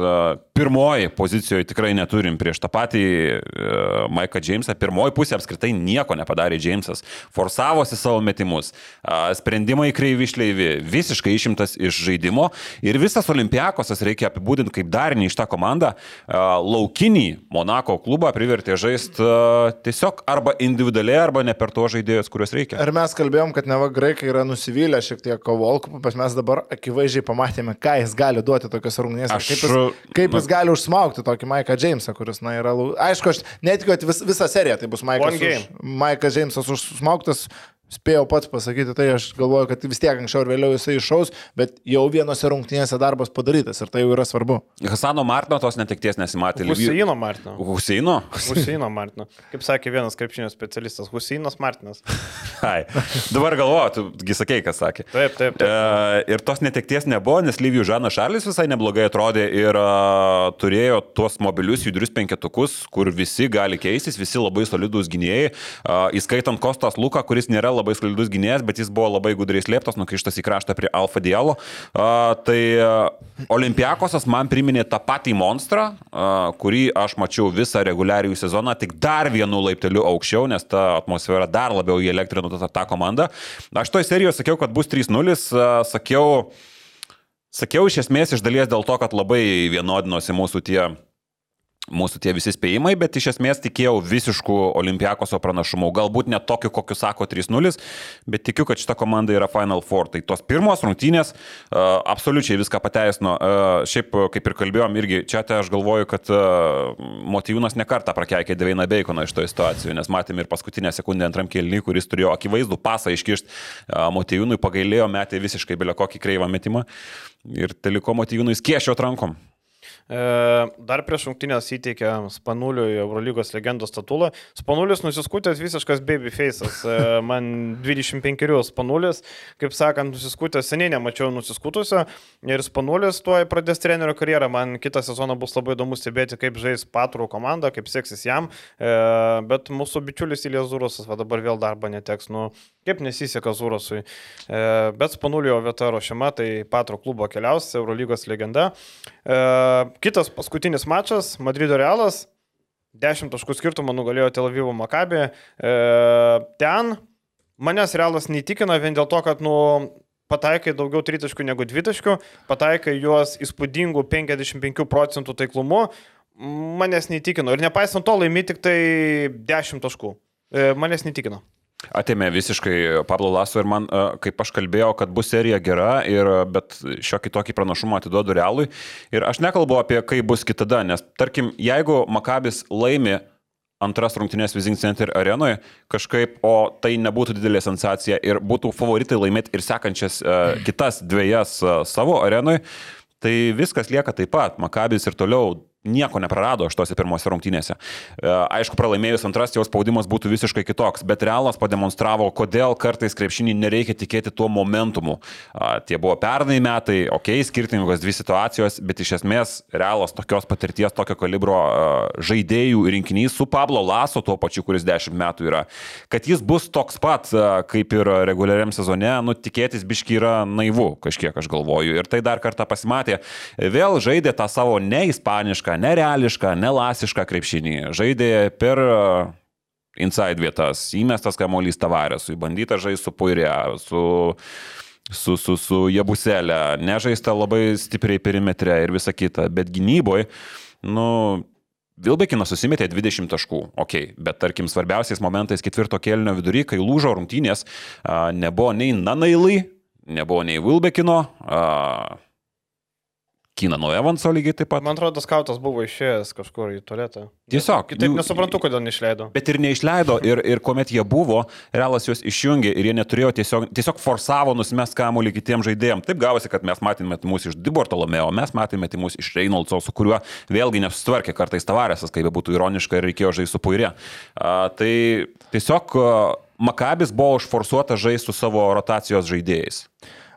pirmoji pozicijoje tikrai neturim prieš tą patį Maiką Jamesą. Pirmoji pusė apskritai nieko nepadarė Jamesas. Forsavosi savo metimus. A, Sprendimai kreivi išleivi, visiškai išimtas iš žaidimo. Ir visas Olimpiakosas reikia apibūdinti kaip darinį iš tą komandą. A, Laukinį Monako klubą privertė žaisti a, tiesiog arba individualiai, arba ne per tuos žaidėjus, kuriuos reikia. Ir mes kalbėjom, kad neva graikai yra nusivylę šiek tiek kovolkų, bet mes dabar akivaizdžiai pamatėme, ką jis gali duoti tokios rungtynės. Kaip, jis, kaip jis gali užsmaukti tokį Maiką Jamesą, kuris, na, yra... Aišku, aš netikiu, kad vis, visą seriją tai bus Maikas, už, Maikas Jamesas užsmauktas. Spėjau pats pasakyti, tai aš galvoju, kad vis tiek anksčiau ir vėliau jisai iššaus, bet jau vienose rungtynėse darbas padarytas ir tai jau yra svarbu. Hasano Martino tos netikties nesimatė. Huseino Martino. Huseino? Huseino Martino. Kaip sakė vienas krepšinio specialistas, Huseinas Martinas. Ai. Dabar galvoju, tugi sakei, kas sakė. Taip, taip, taip. E, ir tos netekties nebuvo, nes Lyvijų Žanas Šalis visai neblogai atrodė ir a, turėjo tuos mobilius judrius penketukus, kur visi gali keistis, visi labai solidus gynėjai, a, įskaitant Kostas Luką, kuris nėra labai solidus gynėjas, bet jis buvo labai gudriai slėptas, nukištas į kraštą prie Alfa Dialo. A, tai Olimpiakosas man priminė tą patį monstrą, a, kurį aš mačiau visą reguliarių sezoną, tik dar vienu laipteliu aukščiau, nes ta atmosfera dar labiau įelektrino tą, tą komandą. Aš toj serijoje sakiau, kad bus 3-0, a, sakiau, sakiau iš esmės iš dalies dėl to, kad labai vienodinosi mūsų tie mūsų tie visi spėjimai, bet iš esmės tikėjau visiškų olimpiakoso pranašumų. Galbūt ne tokiu, kokiu sako 3-0, bet tikiu, kad šita komanda yra Final Four. Tai tos pirmos rungtynės uh, absoliučiai viską pateisino. Uh, šiaip, kaip ir kalbėjom, irgi čia tai aš galvoju, kad uh, Motyvūnas nekartą prakeikė Deveiną Baconą iš to situacijų, nes matėm ir paskutinę sekundę antram kelnį, kuris turėjo akivaizdų pasą iškišti. Uh, Motyvūnui pagailėjo, metė visiškai belio kokį kreivą metimą ir teliko Motyvūnui skiešio rankom. E, Dar prieš rungtynės įteikė Spanuliui Eurolygos legendos statulą. Spanulis nusiskutęs visiškas babyface'as. E, Man 25 Spanulis, kaip sakant, nusiskutęs seniai nemačiau nusiskutusio. Ir Spanulis tuoj pradės trenerio karjerą. Man kitą sezoną bus labai įdomu stebėti, kaip žais Patrų komanda, kaip seksis jam. E, Bet mūsų bičiulis Ilijas Zurosas va dabar vėl darbą neteks. Nu, kaip nesiseka Zurosui. E, Bet Spanulio vieta ruošiama, tai Patro klubo keliaus, Eurolygos legenda. Kitas paskutinis mačas - Madrido Realas. 10 taškų skirtumą nugalėjo Tel Avivo Makabė. E, ten manęs realas neįtikina vien dėl to, kad, nu, pataikai daugiau tritaškių negu dvitaškių, pataikai juos įspūdingų 55 procentų taiklumu, manęs neįtikino. Ir nepaisant to laimi tik tai 10 taškų. E, manęs neįtikino. Atėmė visiškai Pablo Laso ir man, e, kaip aš kalbėjau, kad bus serija gera, ir, bet šiokį tokį pranašumą atiduodu realui. Ir aš nekalbu apie kaip bus kitada, nes tarkim, jeigu Makabis laimi antras rungtynės Vizing Center arenoje kažkaip, o tai nebūtų didelė sensacija ir būtų favoritai laimėti ir sekančias uh, kitas dviejas uh, savo arenoje, tai viskas lieka taip pat. Makabis ir toliau nieko neprarado šiuose pirmose rungtynėse. E, aišku, pralaimėjus antras jau spaudimas būtų visiškai kitoks, bet Realas pademonstravo, kodėl kartais krepšinį nereikia tikėti tuo momentumu. Tie buvo pernai metai, okei, okay, skirtingos dvi situacijos, bet iš esmės Realas tokios patirties, tokio kalibro žaidėjų rinkinys su Pablo Laso, tuo pačiu, kuris 10 metų yra, kad jis bus toks pat kaip ir reguliariam sezone, nu tikėtis biški yra naivu, kažkiek aš galvoju. Ir tai dar kartą pasimatė. Vėl žaidė tą savo neispanišką, nereališką, nelasišką krepšinį. Žaidė per e, inside vietas, įmestas kamuolys tavarėsui, bandyta žaisti su puirė, su su, su, su Jabuselė, nežaista labai stipriai perimetre ir visa kita, bet gynyboje, nu, Vilbekinas susimetė 20 taškų, ok, bet tarkim svarbiausiais momentais ketvirto kelnio vidury, kai lūžo rungtynės, nebuvo nei Nanailai, nebuvo nei Vilbekino, Kinano Evanso lygiai taip pat. Man atrodo, skautas buvo išėjęs kažkur į tualetą. Tiesiog. Kitaip jų... nesuprantu, kodėl neišleido. Bet ir neišleido, ir, ir kuomet jie buvo, Realas juos išjungė ir jie neturėjo tiesiog, tiesiog forsavo nusimest kamuolį kitiems žaidėjams. Taip gavosi, kad mes matėme mūsų iš Diborto Lomeo, mes matėme mūsų iš Reynoldso, su kuriuo vėlgi nesusitvarkė kartais tavarėsas, kaip būtų ironiška ir reikėjo žaisti su puirė. Tai tiesiog Makabis buvo užforsuota žaisti su savo rotacijos žaidėjais.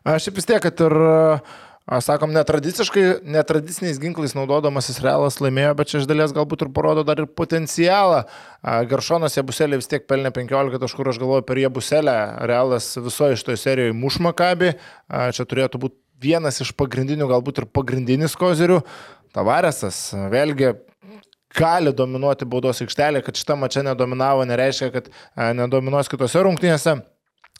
Aš vis tiek, kad ir uh sakom, netradiciškai, netradiciniais ginklais naudodamasis realas laimėjo, bet čia iš dalies galbūt ir parodo dar ir potencialą. Geršonas Jebuselė vis tiek pelnė 15 taškų, aš galvoju, per Jebuselę realas visoje iš toje serijoje mušmakabi. Čia turėtų būti vienas iš pagrindinių, galbūt ir pagrindinis kozerių. Tavaresas, vėlgi, gali dominuoti baudos aikštelė, kad šitą mačą nedominavo, nereiškia, kad nedominuos kitose rungtynėse.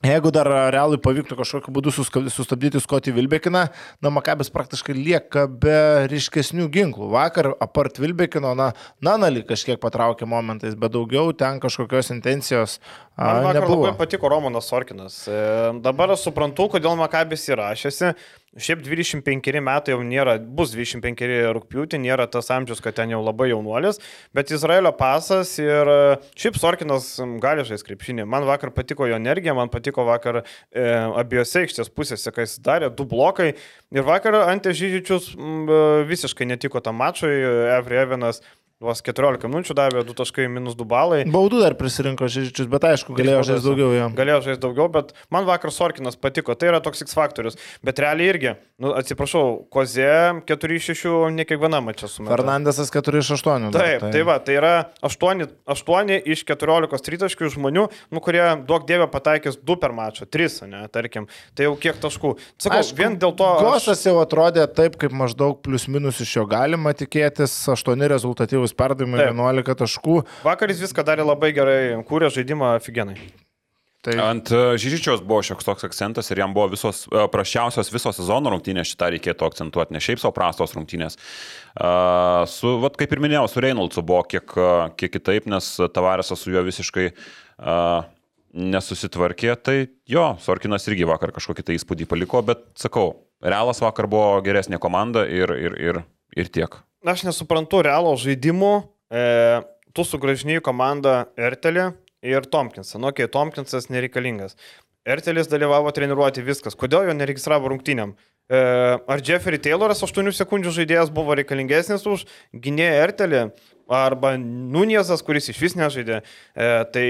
Jeigu dar realui pavyktų kažkokiu būdu sustabdyti Skotį Vilbekiną, na, Makabis praktiškai lieka be ryškesnių ginklų. Vakar apart Vilbekino, na, Nanali kažkiek patraukė momentais, bet daugiau ten kažkokios intencijos Man vakar nebuvo. labai patiko Romanas Sorkinas. E, dabar aš suprantu, kodėl Makabis įrašėsi. Šiaip 25 metai jau nėra, bus 25 rūpjūtį, nėra tas amžius, kad ten jau labai jaunuolis, bet Izraelio pasas ir e, šiaip Sorkinas gali žaisti krepšinį. Man vakar patiko jo energija, man patiko vakar e, abiejose aikštės pusėse, kai jis darė du blokai ir vakar Ante Žydžičius e, visiškai netiko tam mačui, Evri Evinas Vos 14 minučių davė 2 taškai minus 2 balai. Baudų dar prisirinko Žežičius, bet aišku, galėjo žaisti daugiau jo. Galėjo žaisti daugiau, bet man vakar Sorkinas patiko, tai yra toks X faktorius. Bet realiai irgi, nu, atsiprašau, Kozė 4-6 ne kiekviena mačia su manimi. Fernandesas 4-8. Taip, tai. tai va, tai yra 8, 8 iš 14 tritaškių žmonių, nu, kurie daug dievė pataikys 2 per mačą, 3, ne, tarkim. Tai jau kiek taškų. Sakau, Aišku, vien dėl to... Gosas aš... jau atrodė taip, kaip maždaug plius minus iš jo galima tikėtis, 8 rezultatyvus puikus perdavimai, 11 taškų. Vakar jis viską darė labai gerai, kūrė žaidimą aфиgenai. Tai... Ant e, Žyžičiaus buvo šioks toks akcentas ir jam buvo visos uh, prašiausios viso sezono rungtynės, šitą reikėtų akcentuoti, ne šiaip savo prastos rungtynės. Uh, su, vat, kaip ir minėjau, su Reynoldsu buvo kiek, kiek kitaip, nes Tavaresas su juo visiškai nesusitvarkė, tai jo, Sorkinas irgi vakar kažkokį tai įspūdį paliko, bet sakau, Realas vakar buvo geresnė komanda ir, ir, ir, ir tiek aš nesuprantu realo žaidimų. E, tu sugražinėjai komandą Ertelį ir Tomkinsą. Nu, okei, okay, Tomkinsas nereikalingas. Ertelis dalyvavo treniruoti viskas. Kodėl jo neregistravo rungtynėm? E, ar Jeffrey Tayloras 8 sekundžių žaidėjas buvo reikalingesnis už gynėją Ertelį? Arba Nuniezas, kuris iš vis nežaidė. E, tai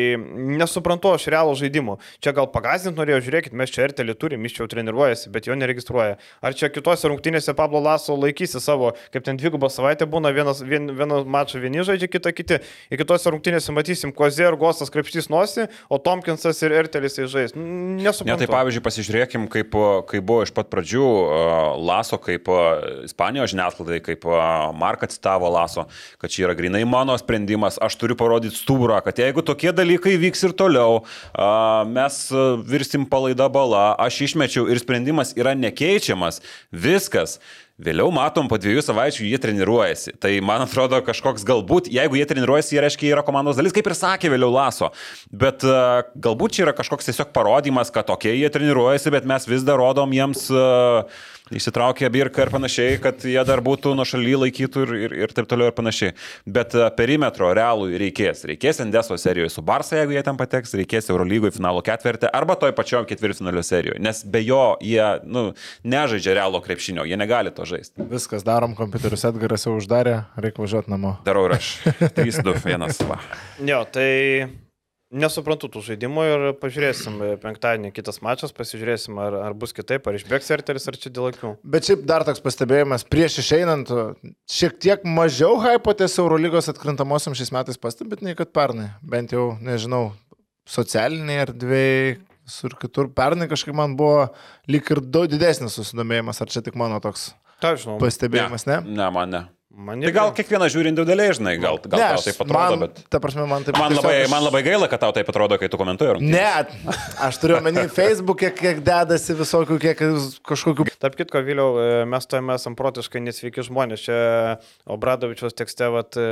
nesuprantu aš realų žaidimų. Čia gal pagazinti norėjau, žiūrėkit, mes čia RTL turim, jis čia jau treniruojasi, bet jo neregistruoja. Ar čia kitose rungtynėse Pablo Laso laikysi savo, kaip ten dvigubą savaitę būna, vienas, vien, vieną mačą vieni žaidžia, kitą kiti. Ir kitose rungtynėse matysim, Kozė ir Gosas krepštys nosi, o Tomkinsas ir jisai žais. Nesuprantu. Ne, tai pavyzdžiui, pasižiūrėkim, kaip, kaip buvo iš pat pradžių Laso, kaip Ispanijos žiniasklaidai, kaip Markas citavo Laso, kad čia yra grin grinai mano sprendimas, aš turiu parodyti stuburą, kad jeigu tokie dalykai vyks ir toliau, mes virsim palaida bala, aš išmečiau ir sprendimas yra nekeičiamas, viskas. Vėliau matom, po dviejų savaičių jie treniruojasi. Tai man atrodo kažkoks galbūt, jeigu jie treniruojasi, jie reiškia, yra komandos dalis, kaip ir sakė vėliau Laso. Bet uh, galbūt čia yra kažkoks tiesiog parodymas, kad tokie jie treniruojasi, bet mes vis dar rodom jiems uh, įsitraukę birką ir panašiai, kad jie dar būtų nuo šaly laikytų ir, ir, ir taip toliau ir panašiai. Bet uh, perimetro realų reikės. Reikės Endeso serijoje su Barsa, jeigu jie ten pateks, reikės Eurolygoje finalo ketvirtį arba toj pačioj ketvirtfinalio serijoje. Nes be jo jie nu, nežaidžia realo krepšinio, jie negali to žaisti. Viskas darom, kompiuterius Edgaras jau uždarė, reikia važiuoti namo. Darau ir aš. 3, 2, 1. Va. Jo, tai nesuprantu tų žaidimų ir pažiūrėsim e, penktadienį kitas mačas, pasižiūrėsim, ar, ar bus kitaip, ar išbėgs Erteris, ar čia dėl akių. Bet šiaip dar toks pastebėjimas, prieš išeinant, šiek tiek mažiau hypo ties Eurolygos atkrintamosiam šiais metais pastebėt, nei kad pernai. Bent jau, nežinau, socialiniai erdvėjai, sur kitur. Pernai kažkaip man buvo lyg ir daug didesnis susidomėjimas, ar čia tik mano toks Ką žinau. pastebėjimas, ne? Ne, man ne. Man Tai gal kiekvieną žiūri individualiai, žinai, gal, gal ne, tau aš- taip atrodo, man, bet... Ta prasme, man taip Man labai, aš- man labai gaila, kad tau taip atrodo, kai tu komentuoji. rungtynes. Ne, aš turiu omeny Facebook'e, kiek dedasi visokių, kiek kažkokių Tarp kitko, Viliau, e, mes to esame protiškai nesveiki žmonės. Čia Obradovičiaus tekste vat, e,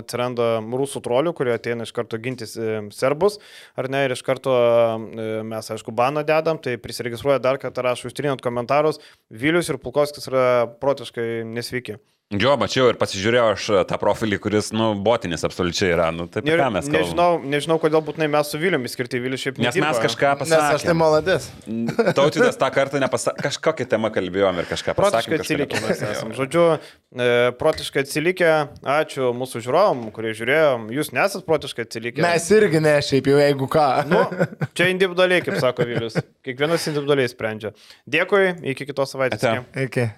atsiranda rusų trolių, kurie ateina iš karto gintis e, serbus, ar ne, ir iš karto mes, aišku, baną dedam, tai prisiregistruoja dar kartą, rašo, ištrinant komentarus, Vilius ir Pulkovskis yra protiškai nesveiki. Jo, mačiau ir pasižiūrėjau aš tą profilį, kuris, nu, botinis absoliučiai yra. Nu, taip, Ir ką mes kalbame. nežinau, nežinau, kodėl būtinai mes su Viliumi skirti Vilius šiaip Nes nedirba. mes kažką Nes aš tai pasakėme. maladės. Tautvydas tą kartą nepasakė, kažkokią temą kalbėjom ir kažką Protiškai pasakėm. atsilikę mes esame. Žodžiu, e, protiškai atsilikę. Ačiū mūsų žiūrovom, kurie žiūrėjo. Jūs nesat protiškai atsilikę. Mes irgi ne, šiaip jau jeigu ką. Nu, čia individualiai, kaip sako Vilius. Kiekvienas individualiai sprendžia. Dėkui, iki kitos savaitės. Iki.